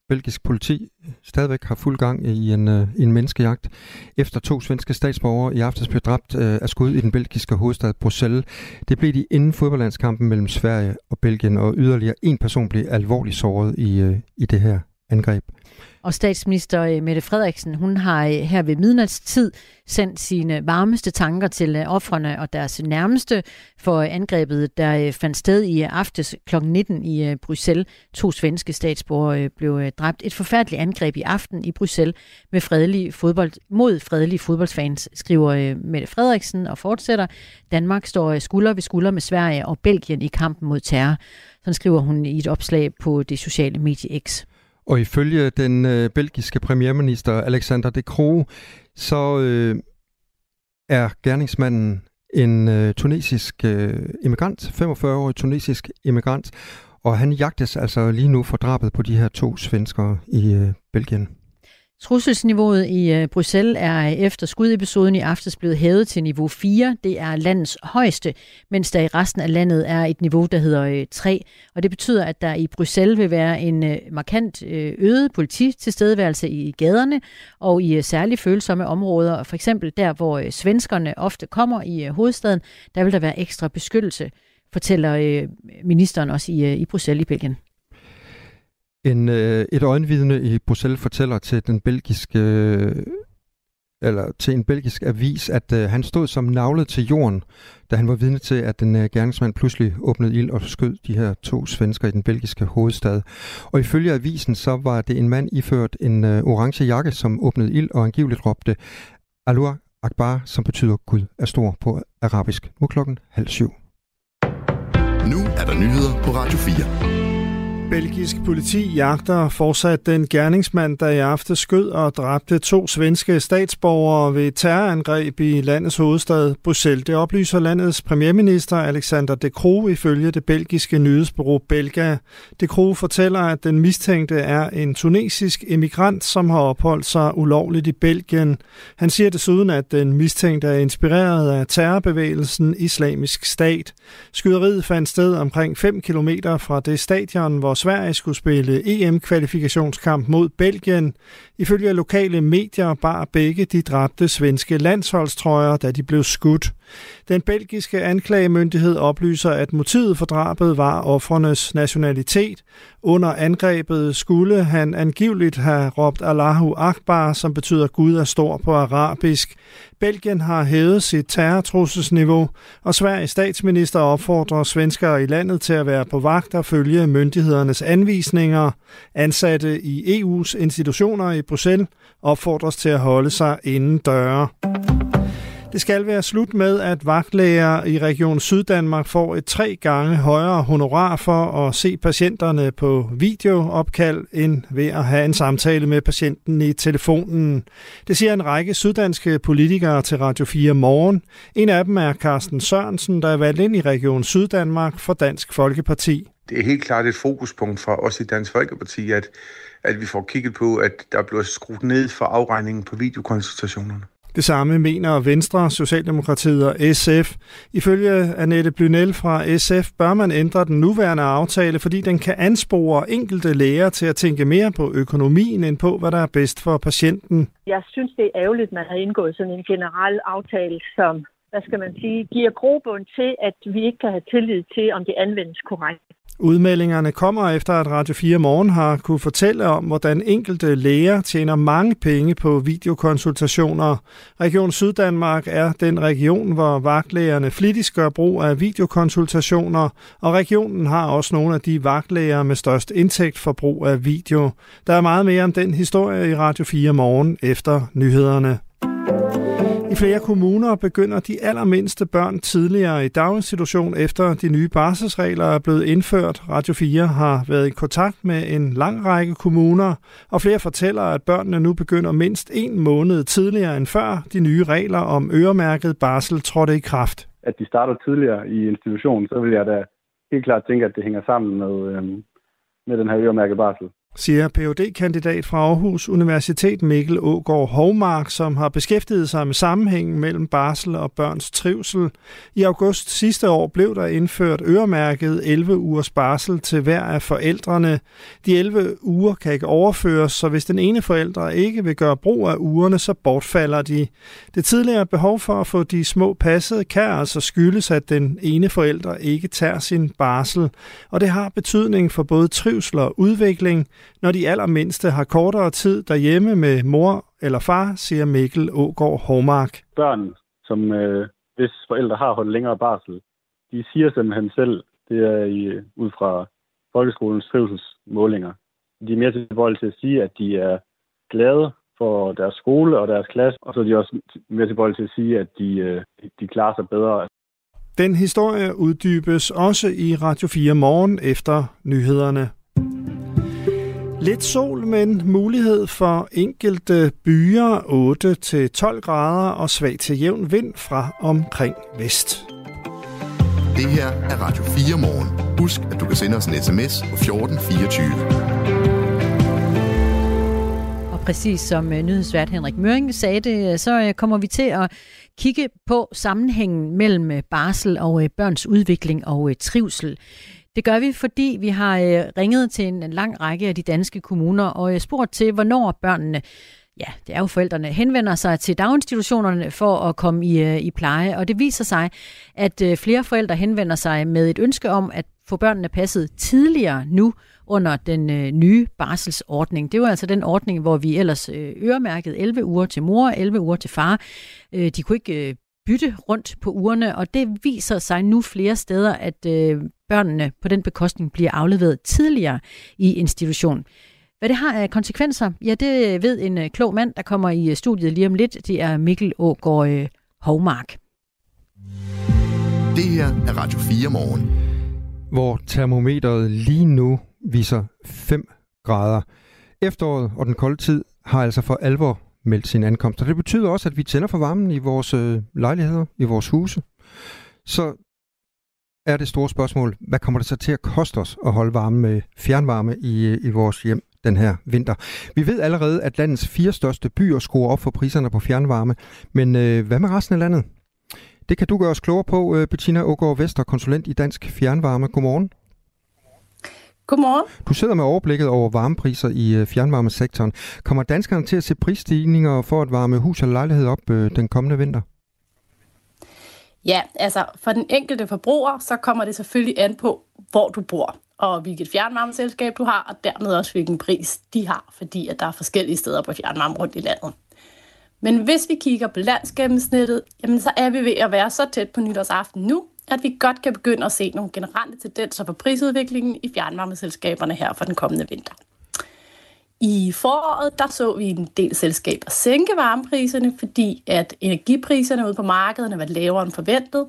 belgisk politi stadigvæk har fuld gang i en, øh, en menneskejagt. Efter to svenske statsborgere i aftes blev dræbt øh, af skud i den belgiske hovedstad Bruxelles. Det blev de inden fodboldlandskampen mellem Sverige og Belgien, og yderligere en person blev alvorligt såret i, øh, i det her angreb.
Og statsminister øh, Mette Frederiksen, hun har øh, her ved midnatstid sendt sine varmeste tanker til øh, offrene og deres nærmeste for angrebet, der fandt sted i aftes kl. 19 i Bruxelles. To svenske statsborgere blev dræbt. Et forfærdeligt angreb i aften i Bruxelles med fredelige fodbold, mod fredelige fodboldfans, skriver Mette Frederiksen og fortsætter. Danmark står skulder ved skulder med Sverige og Belgien i kampen mod terror. Sådan skriver hun i et opslag på det sociale medie X.
Og ifølge den øh, belgiske premierminister Alexander De Croo, så øh, er gerningsmanden en øh, tunesisk øh, immigrant, 45-årig tunesisk immigrant, og han jagtes altså lige nu for drabet på de her to svenskere i øh, Belgien.
Trusselsniveauet i øh, Bruxelles er øh, efter skudepisoden i aftes blevet hævet til niveau 4. Det er landets højeste, mens der i resten af landet er et niveau, der hedder øh, 3. Og det betyder, at der i Bruxelles vil være en markant øget polititilstedeværelse i gaderne og i særligt følsomme områder. For eksempel der, hvor svenskerne ofte kommer i hovedstaden, der vil der være ekstra beskyttelse, fortæller ministeren også i, i Bruxelles i Belgien.
En, øh, et øjenvidne i Bruxelles fortæller til den belgiske øh, eller til en belgisk avis, at øh, han stod som navlet til jorden, da han var vidne til, at den øh, gerningsmand pludselig åbnede ild og skød de her to svensker i den belgiske hovedstad. Og ifølge avisen, så var det en mand iført en øh, orange jakke, som åbnede ild og angiveligt råbte Alua Akbar, som betyder Gud er stor på arabisk. Nu klokken halv syv.
Nu er der nyheder på Radio 4.
Belgisk politi jagter fortsat den gerningsmand, der i aften skød og dræbte to svenske statsborgere ved terrorangreb i landets hovedstad Bruxelles. Det oplyser landets premierminister Alexander De Croo ifølge det belgiske nyhedsbureau Belga. De Croo fortæller, at den mistænkte er en tunesisk emigrant, som har opholdt sig ulovligt i Belgien. Han siger desuden, at den mistænkte er inspireret af terrorbevægelsen Islamisk Stat. Skyderiet fandt sted omkring 5 km fra det stadion, hvor Sverige skulle spille EM-kvalifikationskamp mod Belgien. Ifølge lokale medier bar begge de dræbte svenske landsholdstrøjer, da de blev skudt. Den belgiske anklagemyndighed oplyser, at motivet for drabet var offrenes nationalitet. Under angrebet skulle han angiveligt have råbt Allahu Akbar, som betyder Gud er stor på arabisk. Belgien har hævet sit terrortrusselsniveau, og Sveriges statsminister opfordrer svenskere i landet til at være på vagt og følge myndighedernes anvisninger. Ansatte i EU's institutioner i Bruxelles opfordres til at holde sig inden døre. Det skal være slut med, at vagtlæger i Region Syddanmark får et tre gange højere honorar for at se patienterne på videoopkald, end ved at have en samtale med patienten i telefonen. Det siger en række syddanske politikere til Radio 4 Morgen. En af dem er Carsten Sørensen, der er valgt ind i Region Syddanmark for Dansk Folkeparti.
Det er helt klart et fokuspunkt for os i Dansk Folkeparti, at, at vi får kigget på, at der bliver skruet ned for afregningen på videokonsultationerne.
Det samme mener Venstre, Socialdemokratiet og SF. Ifølge Annette Blynel fra SF bør man ændre den nuværende aftale, fordi den kan anspore enkelte læger til at tænke mere på økonomien end på, hvad der er bedst for patienten.
Jeg synes, det er ærgerligt, at man har indgået sådan en generel aftale, som hvad skal man sige, giver grobund til, at vi ikke kan have tillid til, om det anvendes korrekt.
Udmeldingerne kommer efter, at Radio 4 Morgen har kunne fortælle om, hvordan enkelte læger tjener mange penge på videokonsultationer. Region Syddanmark er den region, hvor vagtlægerne flittigt gør brug af videokonsultationer, og regionen har også nogle af de vagtlæger med størst indtægt for brug af video. Der er meget mere om den historie i Radio 4 Morgen efter nyhederne. Flere kommuner begynder de allermindste børn tidligere i daginstitution efter de nye barselsregler er blevet indført. Radio 4 har været i kontakt med en lang række kommuner, og flere fortæller, at børnene nu begynder mindst en måned tidligere end før de nye regler om øremærket barsel trådte i kraft.
At de starter tidligere i institutionen, så vil jeg da helt klart tænke, at det hænger sammen med, øhm, med den her øremærket barsel
siger phd kandidat fra Aarhus Universitet Mikkel Ågård Hovmark, som har beskæftiget sig med sammenhængen mellem barsel og børns trivsel. I august sidste år blev der indført øremærket 11 ugers barsel til hver af forældrene. De 11 uger kan ikke overføres, så hvis den ene forælder ikke vil gøre brug af ugerne, så bortfalder de. Det tidligere behov for at få de små passet kan altså skyldes, at den ene forælder ikke tager sin barsel, og det har betydning for både trivsel og udvikling, når de allermindste har kortere tid derhjemme med mor eller far, siger Mikkel Ågaard Hårmark.
Børn, som øh, hvis forældre har holdt længere barsel, de siger simpelthen selv, det er i, ud fra folkeskolens trivselsmålinger, de er mere tilbøjelige til at sige, at de er glade for deres skole og deres klasse, og så er de også mere tilbøjelige til at sige, at de, øh, de klarer sig bedre.
Den historie uddybes også i Radio 4 morgen efter nyhederne. Lidt sol, men mulighed for enkelte byer 8-12 grader og svag til jævn vind fra omkring vest.
Det her er Radio 4 morgen. Husk, at du kan sende os en sms på 1424.
Og præcis som øh, nyhedsvært Henrik Møring sagde det, øh, så øh, kommer vi til at kigge på sammenhængen mellem barsel og børns udvikling og trivsel. Det gør vi, fordi vi har øh, ringet til en lang række af de danske kommuner og øh, spurgt til, hvornår børnene ja, det er jo forældrene, henvender sig til daginstitutionerne for at komme i, øh, i pleje. Og det viser sig, at flere forældre henvender sig med et ønske om at få børnene passet tidligere nu under den øh, nye barselsordning. Det var altså den ordning, hvor vi ellers øh, øremærkede 11 uger til mor, 11 uger til far. Øh, de kunne ikke øh, bytte rundt på ugerne, og det viser sig nu flere steder, at øh, børnene på den bekostning bliver afleveret tidligere i institution. Hvad det har af konsekvenser, ja, det ved en øh, klog mand, der kommer i øh, studiet lige om lidt. Det er Mikkel Ågaard øh, Hovmark.
Det her er Radio 4 morgen.
Hvor termometeret lige nu viser 5 grader. Efteråret og den kolde tid har altså for alvor meldt sin ankomst. Og det betyder også, at vi tænder for varmen i vores øh, lejligheder, i vores huse. Så er det store spørgsmål, hvad kommer det så til at koste os at holde varme med fjernvarme i, øh, i vores hjem den her vinter? Vi ved allerede, at landets fire største byer skruer op for priserne på fjernvarme, men øh, hvad med resten af landet? Det kan du gøre os klogere på, øh, Bettina Ågaard Vester, konsulent i Dansk Fjernvarme. Godmorgen.
Godmorgen.
Du sidder med overblikket over varmepriser i øh, fjernvarmesektoren. Kommer danskerne til at se prisstigninger for at varme hus eller lejlighed op øh, den kommende vinter?
Ja, altså for den enkelte forbruger, så kommer det selvfølgelig an på, hvor du bor, og hvilket fjernvarmeselskab du har, og dermed også hvilken pris de har, fordi at der er forskellige steder på fjernvarme rundt i landet. Men hvis vi kigger på landsgennemsnittet, jamen så er vi ved at være så tæt på nytårsaften nu, at vi godt kan begynde at se nogle generelle tendenser på prisudviklingen i fjernvarmeselskaberne her for den kommende vinter. I foråret der så vi en del selskaber sænke varmepriserne, fordi at energipriserne ude på markederne var lavere end forventet.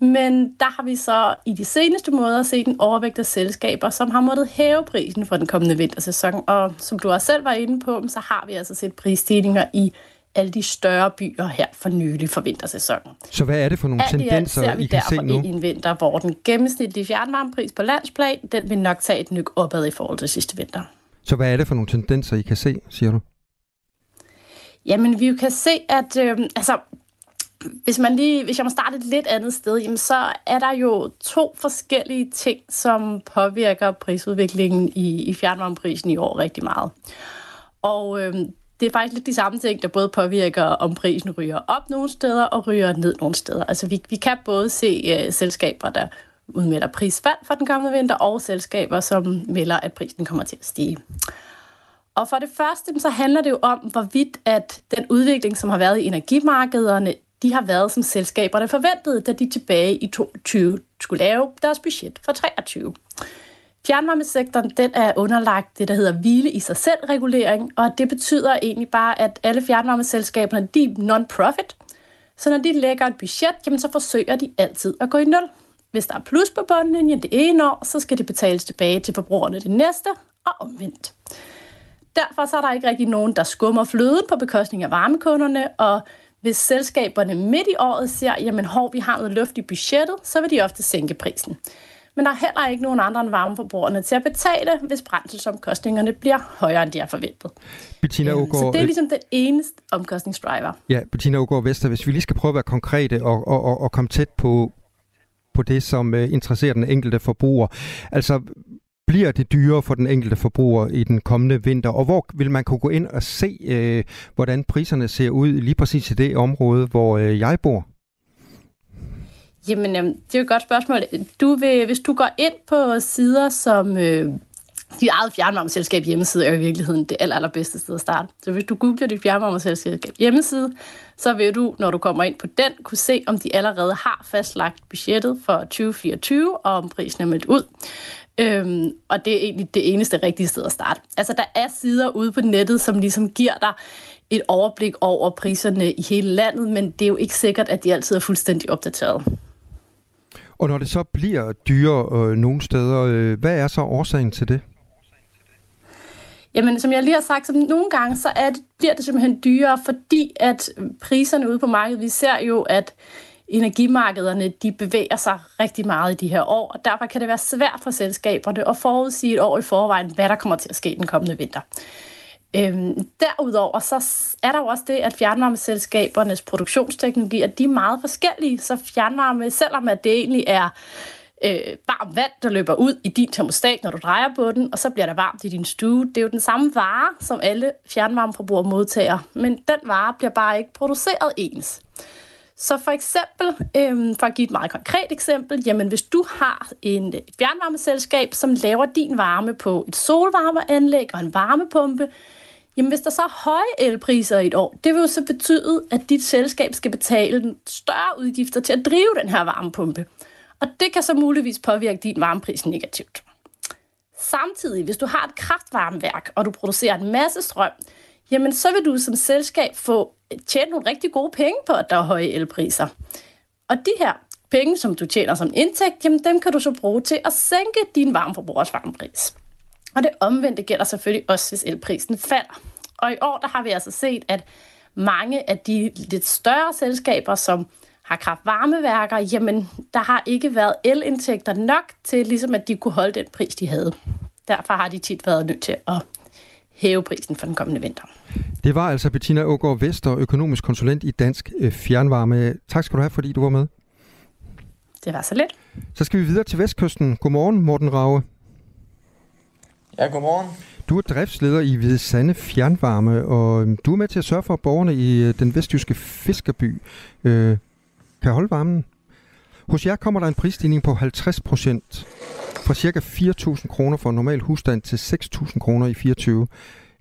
Men der har vi så i de seneste måneder set en overvægt af selskaber, som har måttet hæve prisen for den kommende vintersæson. Og som du også selv var inde på, så har vi altså set prisstigninger i alle de større byer her for nylig for vintersæsonen.
Så hvad er det for nogle alt tendenser,
ser vi
I kan se nu?
i en vinter, hvor den gennemsnitlige fjernvarmepris på landsplan, den vil nok tage et nyk opad i forhold til sidste vinter.
Så hvad er det for nogle tendenser, I kan se, siger du?
Jamen, vi kan se, at øh, altså, hvis, man lige, hvis jeg må starte et lidt andet sted, jamen, så er der jo to forskellige ting, som påvirker prisudviklingen i, i fjernvarmeprisen i år rigtig meget. Og øh, det er faktisk lidt de samme ting, der både påvirker, om prisen ryger op nogle steder og ryger ned nogle steder. Altså vi, vi kan både se uh, selskaber, der udmelder prisfald for den kommende vinter, og selskaber, som melder, at prisen kommer til at stige. Og for det første, så handler det jo om, hvorvidt at den udvikling, som har været i energimarkederne, de har været som selskaberne forventede, da de tilbage i 2020 skulle lave deres budget for 2023. Fjernvarmesektoren den er underlagt det, der hedder hvile i sig selv regulering, og det betyder egentlig bare, at alle fjernvarmeselskaberne de er non-profit. Så når de lægger et budget, jamen, så forsøger de altid at gå i nul. Hvis der er plus på bundlinjen det ene år, så skal det betales tilbage til forbrugerne det næste, og omvendt. Derfor så er der ikke rigtig nogen, der skummer fløden på bekostning af varmekunderne, og hvis selskaberne midt i året ser, jamen hov, vi har noget luft i budgettet, så vil de ofte sænke prisen men der er heller ikke nogen andre end varmeforbrugerne til at betale, hvis brændselsomkostningerne bliver højere, end de har forventet.
Bettina Ågaard,
Så det er ligesom den eneste omkostningsdriver.
Ja, Bettina Ågaard Vester, hvis vi lige skal prøve at være konkrete og, og, og, og komme tæt på, på det, som uh, interesserer den enkelte forbruger. Altså, bliver det dyrere for den enkelte forbruger i den kommende vinter? Og hvor vil man kunne gå ind og se, uh, hvordan priserne ser ud lige præcis i det område, hvor uh, jeg bor?
Jamen, øhm, det er jo et godt spørgsmål. Du vil, hvis du går ind på sider som øh, dit eget fjernvarmeselskab hjemmeside, er jo i virkeligheden det aller, allerbedste sted at starte. Så hvis du googler dit fjernvarmeselskab hjemmeside, så vil du, når du kommer ind på den, kunne se, om de allerede har fastlagt budgettet for 2024, og om prisen er meldt ud. Øhm, og det er egentlig det eneste rigtige sted at starte. Altså, der er sider ude på nettet, som ligesom giver dig et overblik over priserne i hele landet, men det er jo ikke sikkert, at de altid er fuldstændig opdateret.
Og når det så bliver dyrere øh, nogle steder, øh, hvad er så årsagen til det?
Jamen, som jeg lige har sagt, så nogle gange så er det, bliver det simpelthen dyrere, fordi at priserne ude på markedet, vi ser jo, at energimarkederne de bevæger sig rigtig meget i de her år, og derfor kan det være svært for selskaberne at forudsige et år i forvejen, hvad der kommer til at ske den kommende vinter. Øhm, derudover så er der jo også det, at fjernvarmeselskabernes produktionsteknologier, de er meget forskellige, så fjernvarme, selvom at det egentlig er øh, varmt vand, der løber ud i din termostat, når du drejer på den, og så bliver der varmt i din stue. Det er jo den samme vare, som alle fjernvarmeforbrugere modtager, men den vare bliver bare ikke produceret ens. Så for eksempel, øhm, for at give et meget konkret eksempel, jamen hvis du har en, et fjernvarmeselskab, som laver din varme på et solvarmeanlæg og en varmepumpe, jamen hvis der så er høje elpriser i et år, det vil jo så betyde, at dit selskab skal betale større udgifter til at drive den her varmepumpe. Og det kan så muligvis påvirke din varmepris negativt. Samtidig, hvis du har et kraftvarmeværk, og du producerer en masse strøm, jamen så vil du som selskab få tjent nogle rigtig gode penge på, at der er høje elpriser. Og de her penge, som du tjener som indtægt, jamen dem kan du så bruge til at sænke din varmeforbrugers varmepris. Og det omvendte gælder selvfølgelig også, hvis elprisen falder. Og i år der har vi altså set, at mange af de lidt større selskaber, som har kraftvarmeværker, jamen der har ikke været elindtægter nok til, ligesom at de kunne holde den pris, de havde. Derfor har de tit været nødt til at hæve prisen for den kommende vinter.
Det var altså Bettina Ågaard Vester, økonomisk konsulent i Dansk øh, Fjernvarme. Tak skal du have, fordi du var med.
Det var så lidt.
Så skal vi videre til Vestkysten. Godmorgen, Morten Rave.
Ja, godmorgen.
Du er driftsleder i Hvide Sande Fjernvarme, og øhm, du er med til at sørge for, at borgerne i øh, den vestjyske fiskerby øh, kan holde varmen. Hos jer kommer der en prisstigning på 50 procent fra ca. 4.000 kroner for en normal husstand til 6.000 kroner i 24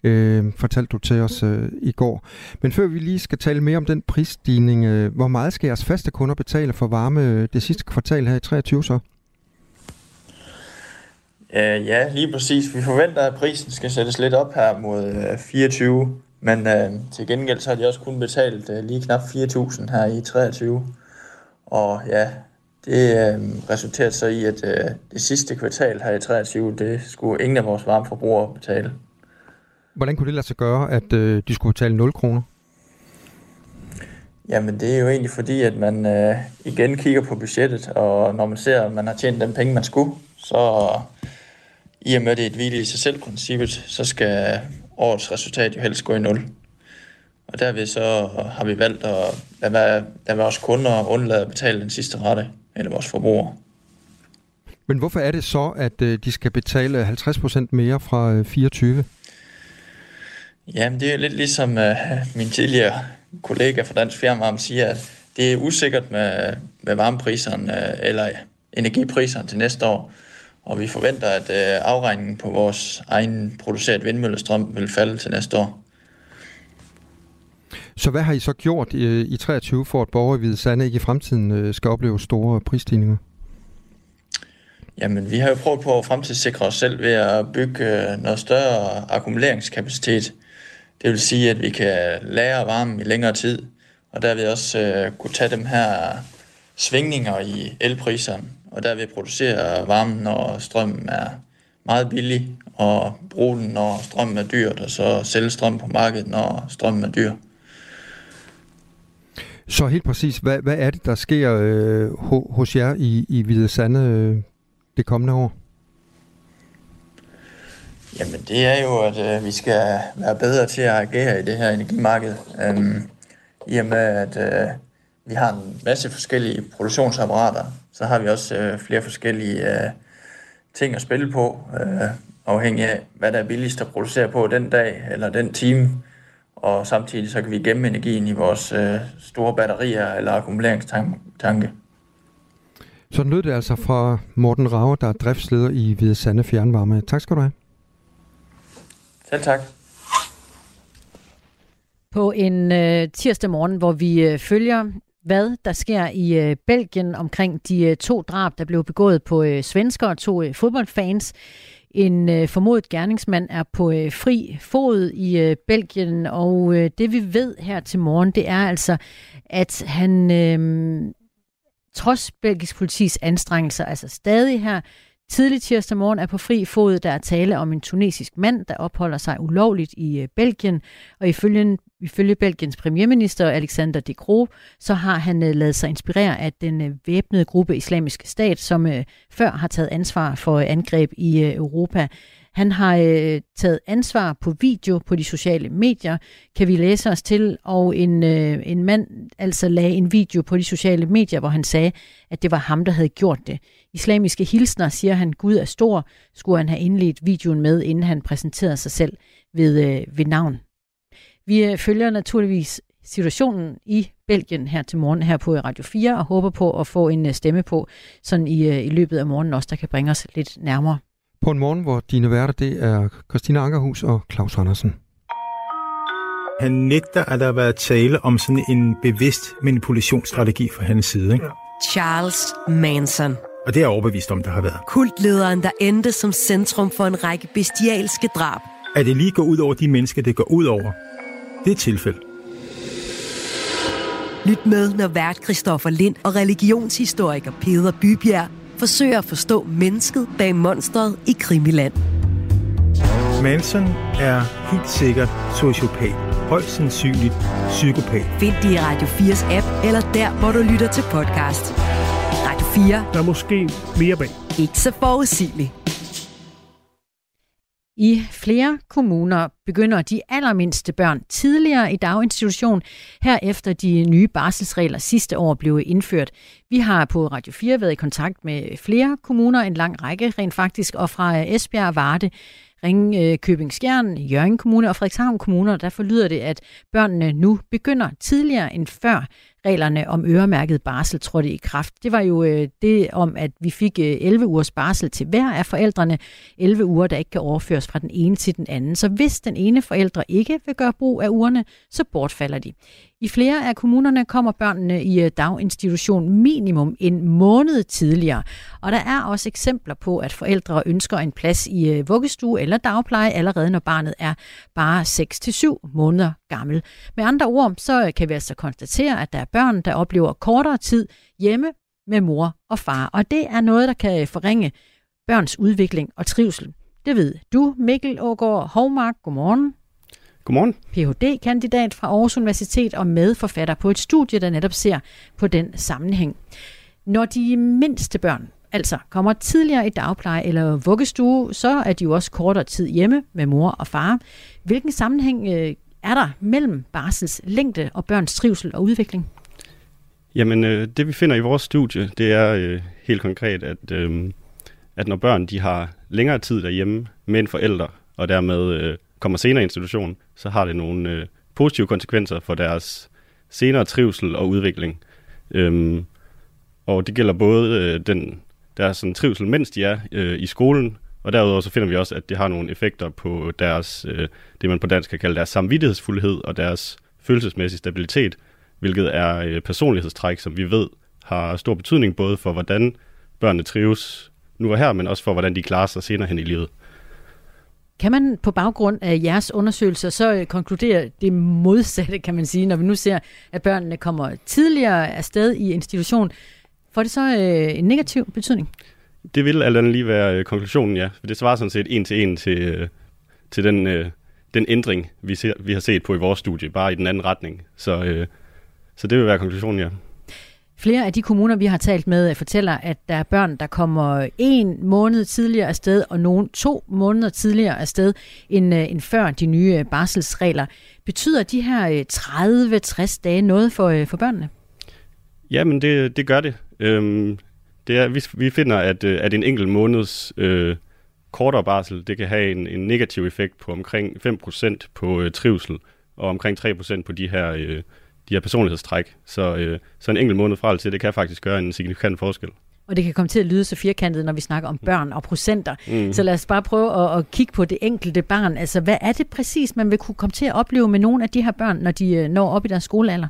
øh, fortalte du til os øh, i går. Men før vi lige skal tale mere om den prisstigning, øh, hvor meget skal jeres faste kunder betale for varme øh, det sidste kvartal her i 23 så?
Uh, ja, lige præcis. Vi forventer, at prisen skal sættes lidt op her mod uh, 24, men uh, til gengæld så har de også kun betalt uh, lige knap 4.000 her i 23. Og ja, det uh, resulterede så i, at uh, det sidste kvartal her i 23, det skulle ingen af vores varmeforbrugere betale.
Hvordan kunne det lade sig gøre, at uh, de skulle betale 0 kroner?
Jamen det er jo egentlig fordi, at man uh, igen kigger på budgettet, og når man ser, at man har tjent den penge, man skulle, så i og med, at det er et hvile i sig selv princippet, så skal årets resultat jo helst gå i nul. Og derved så har vi valgt at lade, være, lade vores kunder undlade at betale den sidste rette, eller vores forbrugere.
Men hvorfor er det så, at øh, de skal betale 50% mere fra 24? Øh,
Jamen det er lidt ligesom uh, min tidligere kollega fra Dansk Fjernvarme siger, at det er usikkert med, med varmepriserne eller energipriserne til næste år. Og vi forventer, at øh, afregningen på vores egen produceret vindmøllestrøm vil falde til næste år.
Så hvad har I så gjort i, i 23 for, at borgere i Hvide Sande ikke i fremtiden øh, skal opleve store prisstigninger?
Jamen, vi har jo prøvet på at fremtidssikre os selv ved at bygge øh, noget større akkumuleringskapacitet. Det vil sige, at vi kan lære varmen i længere tid, og der vil også øh, kunne tage dem her svingninger i elpriserne og derved producere varmen, når strømmen er meget billig, og bruge den, når strømmen er dyrt, og så sælge strøm på markedet, når strømmen er dyr.
Så helt præcis, hvad, hvad er det, der sker øh, hos jer i, i Hvide Sande øh, det kommende år?
Jamen det er jo, at øh, vi skal være bedre til at agere i det her energimarked. Øhm, I og med, at øh, vi har en masse forskellige produktionsapparater, så har vi også øh, flere forskellige øh, ting at spille på, øh, afhængig af, hvad der er billigst at producere på den dag eller den time. Og samtidig så kan vi gemme energien i vores øh, store batterier eller akkumuleringstanke.
Så lød det altså fra Morten Rave, der er driftsleder i Hvide Sande Fjernvarme. Tak skal du have.
Selv tak.
På en øh, tirsdag morgen, hvor vi øh, følger hvad der sker i øh, Belgien omkring de øh, to drab, der blev begået på øh, svensker og to øh, fodboldfans. En øh, formodet gerningsmand er på øh, fri fod i øh, Belgien, og øh, det vi ved her til morgen, det er altså, at han øh, trods belgisk politis anstrengelser, altså stadig her Tidlig tirsdag morgen er på fri fod, der er tale om en tunesisk mand, der opholder sig ulovligt i øh, Belgien, og ifølge, ifølge Belgiens premierminister Alexander De Croo, så har han øh, uh, lavet sig inspirere af den uh, væbnede gruppe Islamisk Stat, som uh, før har taget ansvar for angreb i uh, Europa. Han har øh, taget ansvar på video på de sociale medier, kan vi læse os til, og en, øh, en mand altså lagde en video på de sociale medier, hvor han sagde, at det var ham, der havde gjort det. Islamiske hilsner siger han, Gud er stor, skulle han have indledt videoen med, inden han præsenterede sig selv ved, øh, ved navn. Vi øh, følger naturligvis situationen i Belgien her til morgen her på Radio 4, og håber på at få en øh, stemme på sådan i, øh, i løbet af morgenen også, der kan bringe os lidt nærmere.
På en morgen, hvor dine værter, det er Christina Ankerhus og Claus Andersen.
Han nægter, at der har været tale om sådan en bevidst manipulationsstrategi fra hans side. Ikke?
Charles Manson.
Og det er jeg overbevist om, der har været.
Kultlederen, der endte som centrum for en række bestialske drab.
At det lige går ud over de mennesker, det går ud over, det er et tilfælde.
Lyt med, når vært Christoffer Lind og religionshistoriker Peter Bybjerg forsøger at forstå mennesket bag monstret i Krimiland.
Manson er helt sikkert sociopat. Højst sandsynligt psykopat.
Find det i Radio 4's app, eller der, hvor du lytter til podcast. Radio 4.
Der er måske mere bag.
Ikke så forudsigeligt.
I flere kommuner begynder de allermindste børn tidligere i daginstitution, herefter de nye barselsregler sidste år blev indført. Vi har på Radio 4 været i kontakt med flere kommuner, en lang række rent faktisk, og fra øh, Esbjerg, Varde, Ringkøbing øh, Skjern, Jørgen Kommune og Frederikshavn Kommune, der forlyder det, at børnene nu begynder tidligere end før reglerne om øremærket barsel trådte i kraft. Det var jo øh, det om, at vi fik øh, 11 ugers barsel til hver af forældrene. 11 uger, der ikke kan overføres fra den ene til den anden. Så hvis den ene forælder ikke vil gøre brug af ugerne, så bortfalder de. I flere af kommunerne kommer børnene i øh, daginstitution minimum en måned tidligere. Og der er også eksempler på, at forældre ønsker en plads i øh, vuggestue eller dagpleje allerede når barnet er bare 6-7 måneder gammel. Med andre ord, så øh, kan vi altså konstatere, at der er børn, der oplever kortere tid hjemme med mor og far. Og det er noget, der kan forringe børns udvikling og trivsel. Det ved du, Mikkel Ågaard Hovmark. Godmorgen.
Godmorgen.
Ph.D.-kandidat fra Aarhus Universitet og medforfatter på et studie, der netop ser på den sammenhæng. Når de mindste børn altså kommer tidligere i dagpleje eller vuggestue, så er de jo også kortere tid hjemme med mor og far. Hvilken sammenhæng øh, er der mellem barsels længde og børns trivsel og udvikling?
Jamen, øh, det vi finder i vores studie, det er øh, helt konkret, at, øh, at når børn de har længere tid derhjemme med en forælder, og dermed øh, kommer senere i institution, så har det nogle øh, positive konsekvenser for deres senere trivsel og udvikling. Øhm, og det gælder både øh, den, deres sådan, trivsel, mens de er øh, i skolen, og derudover så finder vi også, at det har nogle effekter på deres, øh, det man på dansk kan kalde deres samvittighedsfuldhed og deres følelsesmæssige stabilitet, hvilket er øh, personlighedstræk, som vi ved har stor betydning både for, hvordan børnene trives nu og her, men også for, hvordan de klarer sig senere hen i livet.
Kan man på baggrund af jeres undersøgelser så øh, konkludere det modsatte, kan man sige, når vi nu ser, at børnene kommer tidligere afsted i institution? Får det så øh, en negativ betydning?
Det vil alt andet lige være øh, konklusionen, ja. For det svarer sådan set en til en til, øh, til den, øh, den ændring, vi, ser, vi har set på i vores studie, bare i den anden retning. Så, så det vil være konklusionen, ja.
Flere af de kommuner, vi har talt med, øh, fortæller, at der er børn, der kommer en måned tidligere afsted, og nogen to måneder tidligere afsted, end, øh, end før de nye øh, barselsregler. Betyder de her 30-60 dage noget for, for børnene?
Jamen, det, det gør det. Øhm, det er, vi, vi finder, at, at en enkelt måneds øh, kortere barsel, det kan have en, en negativ effekt på omkring 5% på øh, trivsel, og omkring 3% på de her øh, de her personlighedstræk. Så, øh, så en enkelt måned fra til, det kan faktisk gøre en signifikant forskel.
Og det kan komme til at lyde så firkantet, når vi snakker om børn og procenter. Mm. Så lad os bare prøve at, at kigge på det enkelte barn. Altså, hvad er det præcis, man vil kunne komme til at opleve med nogle af de her børn, når de øh, når op i deres skolealder?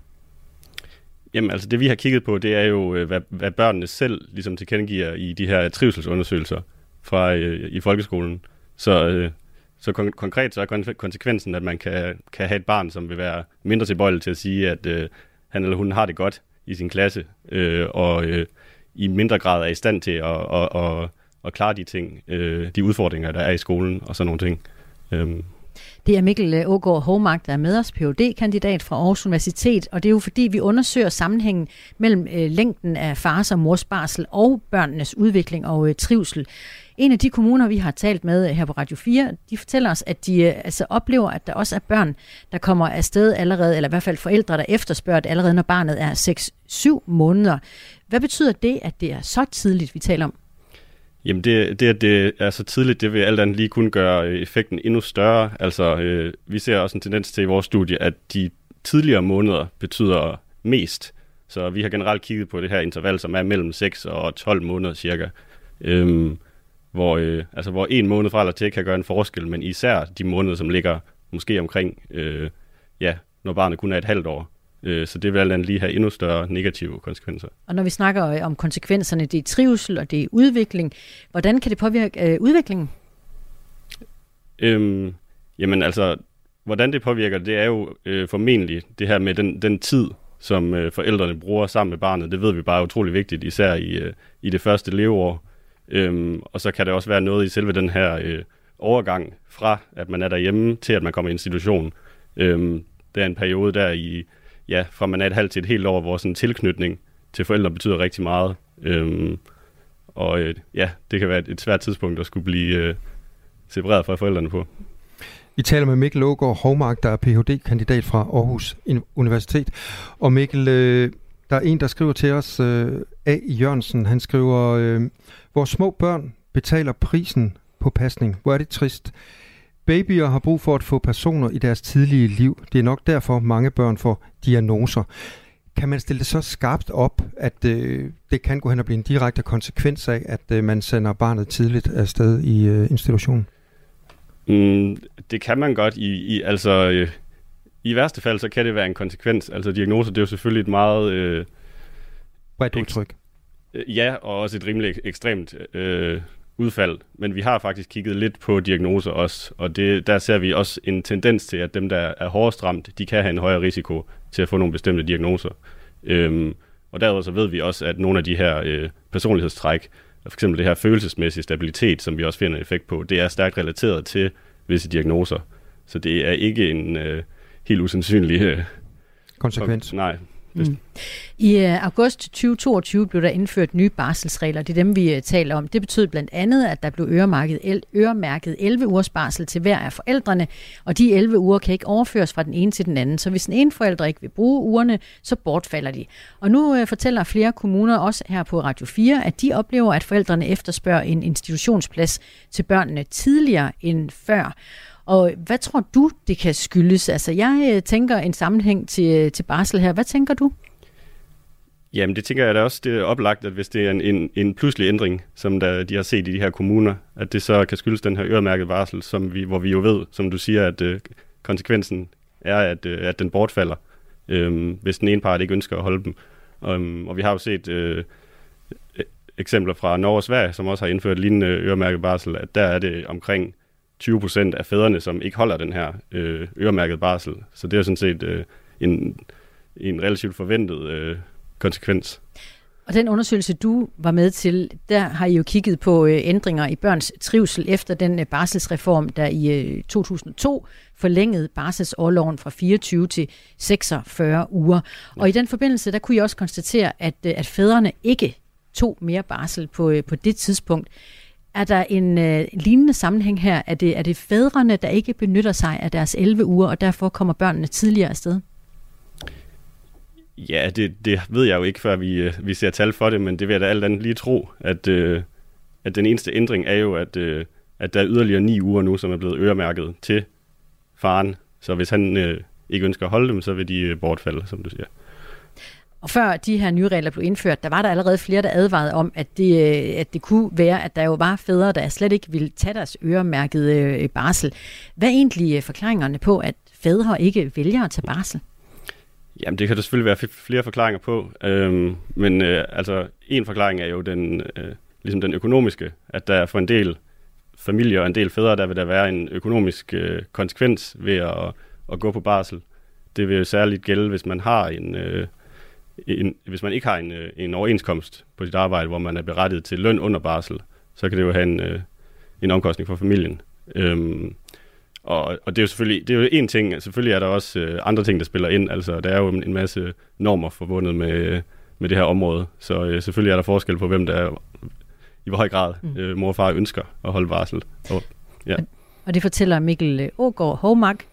Jamen, altså det vi har kigget på, det er jo, øh, hvad, hvad børnene selv ligesom tilkendegiver i de her trivselsundersøgelser fra øh, i folkeskolen. Så øh, så kon- konkret så er konsekvensen, at man kan, kan have et barn, som vil være mindre tilbøjelig til at sige, at øh, han eller hun har det godt i sin klasse, øh, og øh, i mindre grad er i stand til at, at, at, at klare de ting, øh, de udfordringer, der er i skolen og sådan nogle ting. Øhm.
Det er Mikkel øh, Ågaard Hovmark, der er med os, phd kandidat fra Aarhus Universitet, og det er jo fordi, vi undersøger sammenhængen mellem øh, længden af fars og mors barsel og børnenes udvikling og øh, trivsel. En af de kommuner, vi har talt med øh, her på Radio 4, de fortæller os, at de øh, altså oplever, at der også er børn, der kommer afsted allerede, eller i hvert fald forældre, der efterspørger det allerede, når barnet er 6-7 måneder. Hvad betyder det, at det er så tidligt, vi taler om?
Jamen det, det, at det er så tidligt, det vil alt andet lige kunne gøre øh, effekten endnu større. Altså, øh, vi ser også en tendens til i vores studie, at de tidligere måneder betyder mest. Så vi har generelt kigget på det her interval, som er mellem 6 og 12 måneder cirka. Øhm, hvor, øh, altså, hvor en måned fra eller til kan gøre en forskel, men især de måneder, som ligger måske omkring, øh, ja, når barnet kun er et halvt år. Øh, så det vil alt lige have endnu større negative konsekvenser.
Og når vi snakker øh, om konsekvenserne, det er trivsel og det er udvikling, hvordan kan det påvirke øh, udviklingen?
Øhm, jamen altså, hvordan det påvirker, det er jo øh, formentlig det her med den, den tid, som øh, forældrene bruger sammen med barnet. Det ved vi bare er utrolig vigtigt, især i, øh, i det første leveår. Øhm, og så kan der også være noget i selve den her øh, overgang fra, at man er derhjemme, til at man kommer i institution. Øhm, det er en periode der i, ja, fra man er et halvt til et helt år, hvor sådan en tilknytning til forældre betyder rigtig meget. Øhm, og øh, ja, det kan være et, et svært tidspunkt at skulle blive øh, separeret fra forældrene på.
Vi taler med Mikkel Ågaard Hovmark, der er Ph.D.-kandidat fra Aarhus Universitet. Og Mikkel, øh, der er en, der skriver til os, øh, A. Jørgensen, han skriver, øh, vores små børn betaler prisen på pasning. Hvor er det trist. Babyer har brug for at få personer i deres tidlige liv. Det er nok derfor, mange børn får diagnoser. Kan man stille det så skarpt op, at øh, det kan gå hen og blive en direkte konsekvens af, at øh, man sender barnet tidligt afsted i øh, institutionen?
Mm, det kan man godt. I, i, altså, øh, I værste fald, så kan det være en konsekvens. Altså diagnoser, det er jo selvfølgelig et meget... Øh,
Bredt udtryk.
Øh, ja, og også et rimelig ekstremt øh, udfald. Men vi har faktisk kigget lidt på diagnoser også, og det, der ser vi også en tendens til, at dem, der er hårdest ramt, de kan have en højere risiko til at få nogle bestemte diagnoser. Øhm, og derudover så ved vi også, at nogle af de her øh, personlighedstræk, for eksempel det her følelsesmæssige stabilitet, som vi også finder effekt på, det er stærkt relateret til visse diagnoser. Så det er ikke en øh, helt usandsynlig... Øh,
konsekvens.
Nej,
Mm. I uh, august 2022 blev der indført nye barselsregler. Det er dem, vi uh, taler om. Det betød blandt andet, at der blev øremærket, el- øremærket 11 ugers barsel til hver af forældrene, og de 11 uger kan ikke overføres fra den ene til den anden. Så hvis den ene forælder ikke vil bruge ugerne, så bortfalder de. Og nu uh, fortæller flere kommuner også her på Radio 4, at de oplever, at forældrene efterspørger en institutionsplads til børnene tidligere end før. Og hvad tror du, det kan skyldes? Altså, jeg øh, tænker en sammenhæng til, øh, til barsel her. Hvad tænker du?
Jamen, det tænker jeg da også, det er oplagt, at hvis det er en, en, en pludselig ændring, som der, de har set i de her kommuner, at det så kan skyldes den her øremærket varsel, som vi, hvor vi jo ved, som du siger, at øh, konsekvensen er, at, øh, at den bortfalder, øh, hvis den ene part ikke ønsker at holde dem. Um, og vi har jo set øh, e-, eksempler fra Norge og Sverige, som også har indført lignende øremærket varsel, at der er det omkring 20 procent af fædrene, som ikke holder den her øh, øremærket barsel. Så det er sådan set øh, en, en relativt forventet øh, konsekvens.
Og den undersøgelse, du var med til, der har I jo kigget på øh, ændringer i børns trivsel efter den øh, barselsreform, der i øh, 2002 forlængede barselsårloven fra 24 til 46 uger. Og i den forbindelse, der kunne I også konstatere, at, øh, at fædrene ikke tog mere barsel på, øh, på det tidspunkt. Er der en øh, lignende sammenhæng her? Er det, er det fædrene, der ikke benytter sig af deres 11 uger, og derfor kommer børnene tidligere afsted?
Ja, det, det ved jeg jo ikke, før vi, øh, vi ser tal for det, men det vil jeg da alt andet lige tro, at, øh, at den eneste ændring er jo, at, øh, at der er yderligere ni uger nu, som er blevet øremærket til faren. Så hvis han øh, ikke ønsker at holde dem, så vil de øh, bortfalde, som du siger.
Og før de her nye regler blev indført, der var der allerede flere, der advarede om, at det, øh, at det kunne være, at der jo var fædre, der slet ikke ville tage deres øremærkede øh, barsel. Hvad er egentlig øh, forklaringerne på, at fædre ikke vælger at tage barsel?
Jamen, det kan der selvfølgelig være flere forklaringer på. Øhm, men øh, altså, en forklaring er jo den, øh, ligesom den økonomiske, at der for en del familier og en del fædre, der vil der være en økonomisk øh, konsekvens ved at, at gå på barsel. Det vil jo særligt gælde, hvis man har en, øh, en, hvis man ikke har en, øh, en overenskomst på sit arbejde, hvor man er berettiget til løn under barsel, så kan det jo have en, øh, en omkostning for familien. Øhm, og, og det er jo selvfølgelig det er jo en ting. Selvfølgelig er der også øh, andre ting, der spiller ind. Altså, der er jo en, masse normer forbundet med, med det her område. Så øh, selvfølgelig er der forskel på, hvem der er, i hvor høj grad mm. øh, mor og far ønsker at holde barsel. Og,
ja. og det fortæller Mikkel Ågaard Hovmark,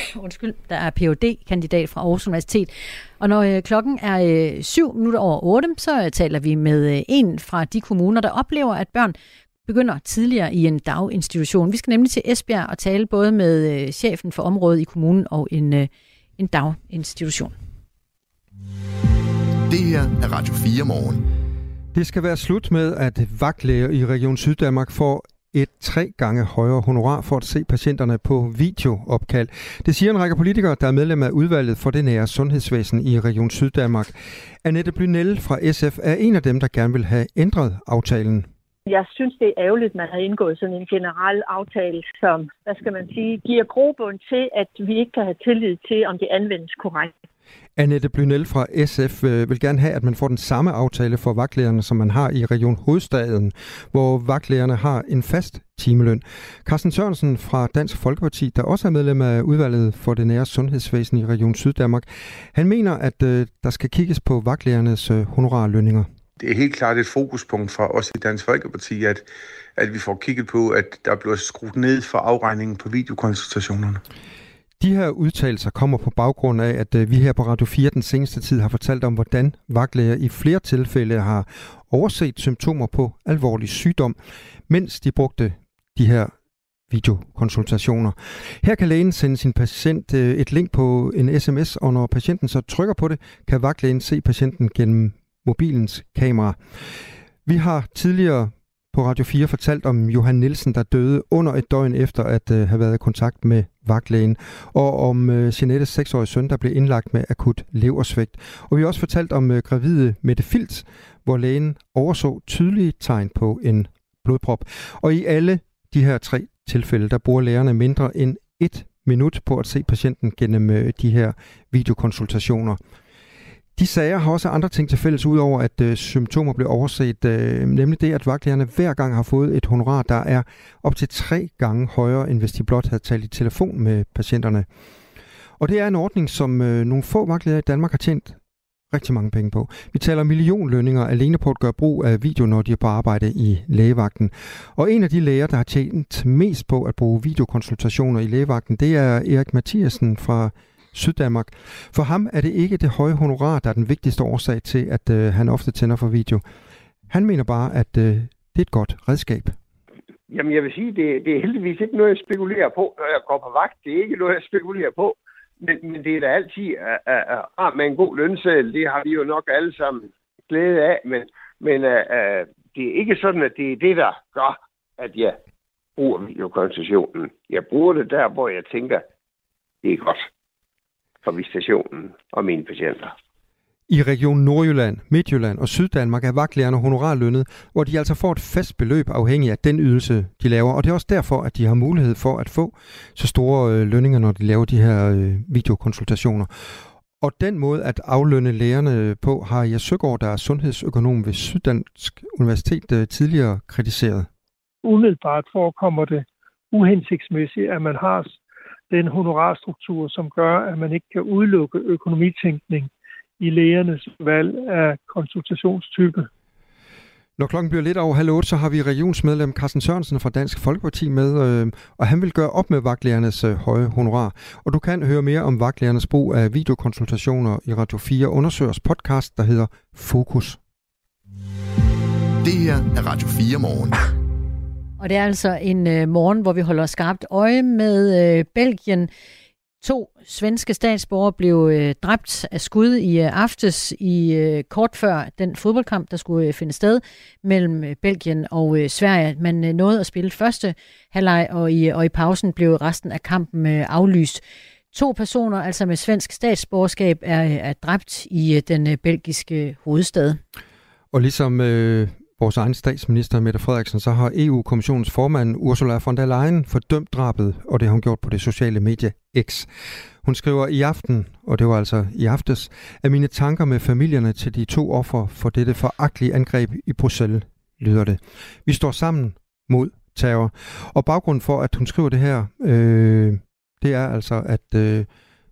undskyld, der er phd kandidat fra Aarhus Universitet. Og når øh, klokken er øh, syv minutter over otte, så øh, taler vi med øh, en fra de kommuner, der oplever, at børn begynder tidligere i en daginstitution. Vi skal nemlig til Esbjerg og tale både med øh, chefen for området i kommunen og en, øh, en daginstitution.
Det her er Radio 4 morgen.
Det skal være slut med, at vagtlæger i Region Syddanmark får et tre gange højere honorar for at se patienterne på videoopkald. Det siger en række politikere, der er medlem af udvalget for det nære sundhedsvæsen i Region Syddanmark. Annette Blynell fra SF er en af dem, der gerne vil have ændret aftalen.
Jeg synes, det er ærgerligt, at man har indgået sådan en generel aftale, som, hvad skal man sige, giver grobund til, at vi ikke kan have tillid til, om det anvendes korrekt.
Annette Blynel fra SF øh, vil gerne have, at man får den samme aftale for vagtlægerne, som man har i Region Hovedstaden, hvor vagtlægerne har en fast timeløn. Carsten Sørensen fra Dansk Folkeparti, der også er medlem af udvalget for det nære sundhedsvæsen i Region Syddanmark, han mener, at øh, der skal kigges på vagtlægernes øh, honorarlønninger.
Det er helt klart et fokuspunkt for os i Dansk Folkeparti, at, at vi får kigget på, at der bliver skruet ned for afregningen på videokonsultationerne.
De her udtalelser kommer på baggrund af, at øh, vi her på Radio 4 den seneste tid har fortalt om, hvordan vagtlæger i flere tilfælde har overset symptomer på alvorlig sygdom, mens de brugte de her videokonsultationer. Her kan lægen sende sin patient øh, et link på en sms, og når patienten så trykker på det, kan vagtlægen se patienten gennem mobilens kamera. Vi har tidligere på Radio 4 fortalt om Johan Nielsen, der døde under et døgn efter at øh, have været i kontakt med vagtlægen, og om øh, Jeanettes 6-årige søn, der blev indlagt med akut leversvægt. Og vi har også fortalt om øh, gravide Mette Fils, hvor lægen overså tydelige tegn på en blodprop. Og i alle de her tre tilfælde, der bruger lægerne mindre end et minut på at se patienten gennem øh, de her videokonsultationer. De sager har også andre ting til fælles, udover at øh, symptomer blev overset, øh, nemlig det, at vagtlægerne hver gang har fået et honorar, der er op til tre gange højere, end hvis de blot havde talt i telefon med patienterne. Og det er en ordning, som øh, nogle få vagtlæger i Danmark har tjent rigtig mange penge på. Vi taler millionlønninger alene på at gøre brug af video, når de er på arbejde i lægevagten. Og en af de læger, der har tjent mest på at bruge videokonsultationer i lægevagten, det er Erik Mathiasen fra Syddanmark. For ham er det ikke det høje honorar, der er den vigtigste årsag til, at øh, han ofte tænder for video. Han mener bare, at øh, det er et godt redskab.
Jamen, jeg vil sige, det, det er heldigvis ikke noget, jeg spekulerer på, når jeg går på vagt. Det er ikke noget, jeg spekulerer på. Men, men det er da altid at, at, med en god lønseddel. Det har vi jo nok alle sammen glæde af. Men, men uh, uh, det er ikke sådan, at det er det, der gør, at jeg bruger videokoncessionen. Jeg bruger det der, hvor jeg tænker, det er godt for visitationen og mine patienter.
I Region Nordjylland, Midtjylland og Syddanmark er vagtlægerne honorarlønnet, hvor de altså får et fast beløb afhængig af den ydelse, de laver. Og det er også derfor, at de har mulighed for at få så store øh, lønninger, når de laver de her øh, videokonsultationer. Og den måde at aflønne lægerne på, har jeg Søgaard, der er sundhedsøkonom ved Syddansk Universitet, øh, tidligere kritiseret.
Umiddelbart forekommer det uhensigtsmæssigt, at man har den honorarstruktur, som gør, at man ikke kan udelukke økonomitænkning i lægernes valg af konsultationstype.
Når klokken bliver lidt over halv otte, så har vi regionsmedlem Carsten Sørensen fra Dansk Folkeparti med, øh, og han vil gøre op med vagtlægernes øh, høje honorar. Og du kan høre mere om vagtlægernes brug af videokonsultationer i Radio 4 undersøgers podcast, der hedder Fokus.
Det her er Radio 4 morgen.
Og det er altså en øh, morgen, hvor vi holder skarpt øje med øh, Belgien. To svenske statsborgere blev øh, dræbt af skud i øh, aftes i øh, kort før den fodboldkamp, der skulle øh, finde sted mellem øh, Belgien og øh, Sverige. Man øh, nåede at spille første halvleg, og i, og i pausen blev resten af kampen øh, aflyst. To personer, altså med svensk statsborgerskab, er, er dræbt i øh, den øh, belgiske hovedstad.
Og ligesom øh, vores egen statsminister Mette Frederiksen, så har EU-kommissionens formand Ursula von der Leyen fordømt drabet, og det har hun gjort på det sociale medie X. Hun skriver i aften, og det var altså i aftes, at mine tanker med familierne til de to offer for dette foragtelige angreb i Bruxelles, lyder det. Vi står sammen mod terror. Og baggrunden for, at hun skriver det her, øh, det er altså, at øh,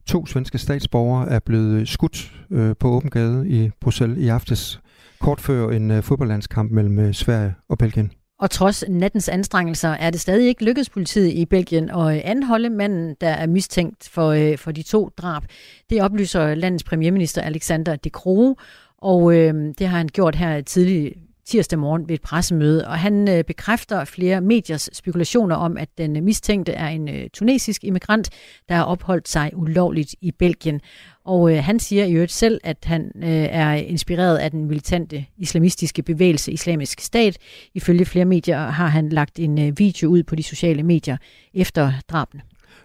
to svenske statsborgere er blevet skudt øh, på åben gade i Bruxelles i aftes kort før en øh, fodboldlandskamp mellem øh, Sverige og Belgien.
Og trods nattens anstrengelser er det stadig ikke lykkedes politiet i Belgien at øh, anholde manden, der er mistænkt for, for de to drab. Det oplyser landets premierminister Alexander De Croo, og øh, det har han gjort her tidlig tirsdag morgen ved et pressemøde, og han øh, bekræfter flere mediers spekulationer om, at den mistænkte er en øh, tunesisk immigrant, der har opholdt sig ulovligt i Belgien. Og øh, han siger i øvrigt selv, at han øh, er inspireret af den militante islamistiske bevægelse Islamisk Stat. Ifølge flere medier har han lagt en øh, video ud på de sociale medier efter drabene.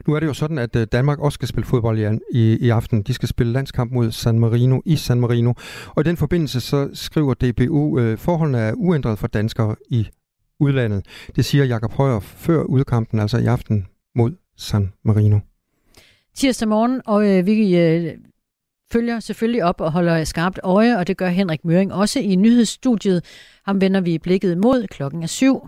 Nu er det jo sådan, at øh, Danmark også skal spille fodbold i, i, i aften. De skal spille landskamp mod San Marino i San Marino. Og i den forbindelse så skriver DBU, øh, forholdene er uændret for danskere i udlandet. Det siger Jakob Højer før udkampen, altså i aften mod San Marino.
Tirsdag morgen, og øh, vi øh, følger selvfølgelig op og holder skarpt øje, og det gør Henrik Møring også i nyhedsstudiet. Ham vender vi blikket mod klokken er syv.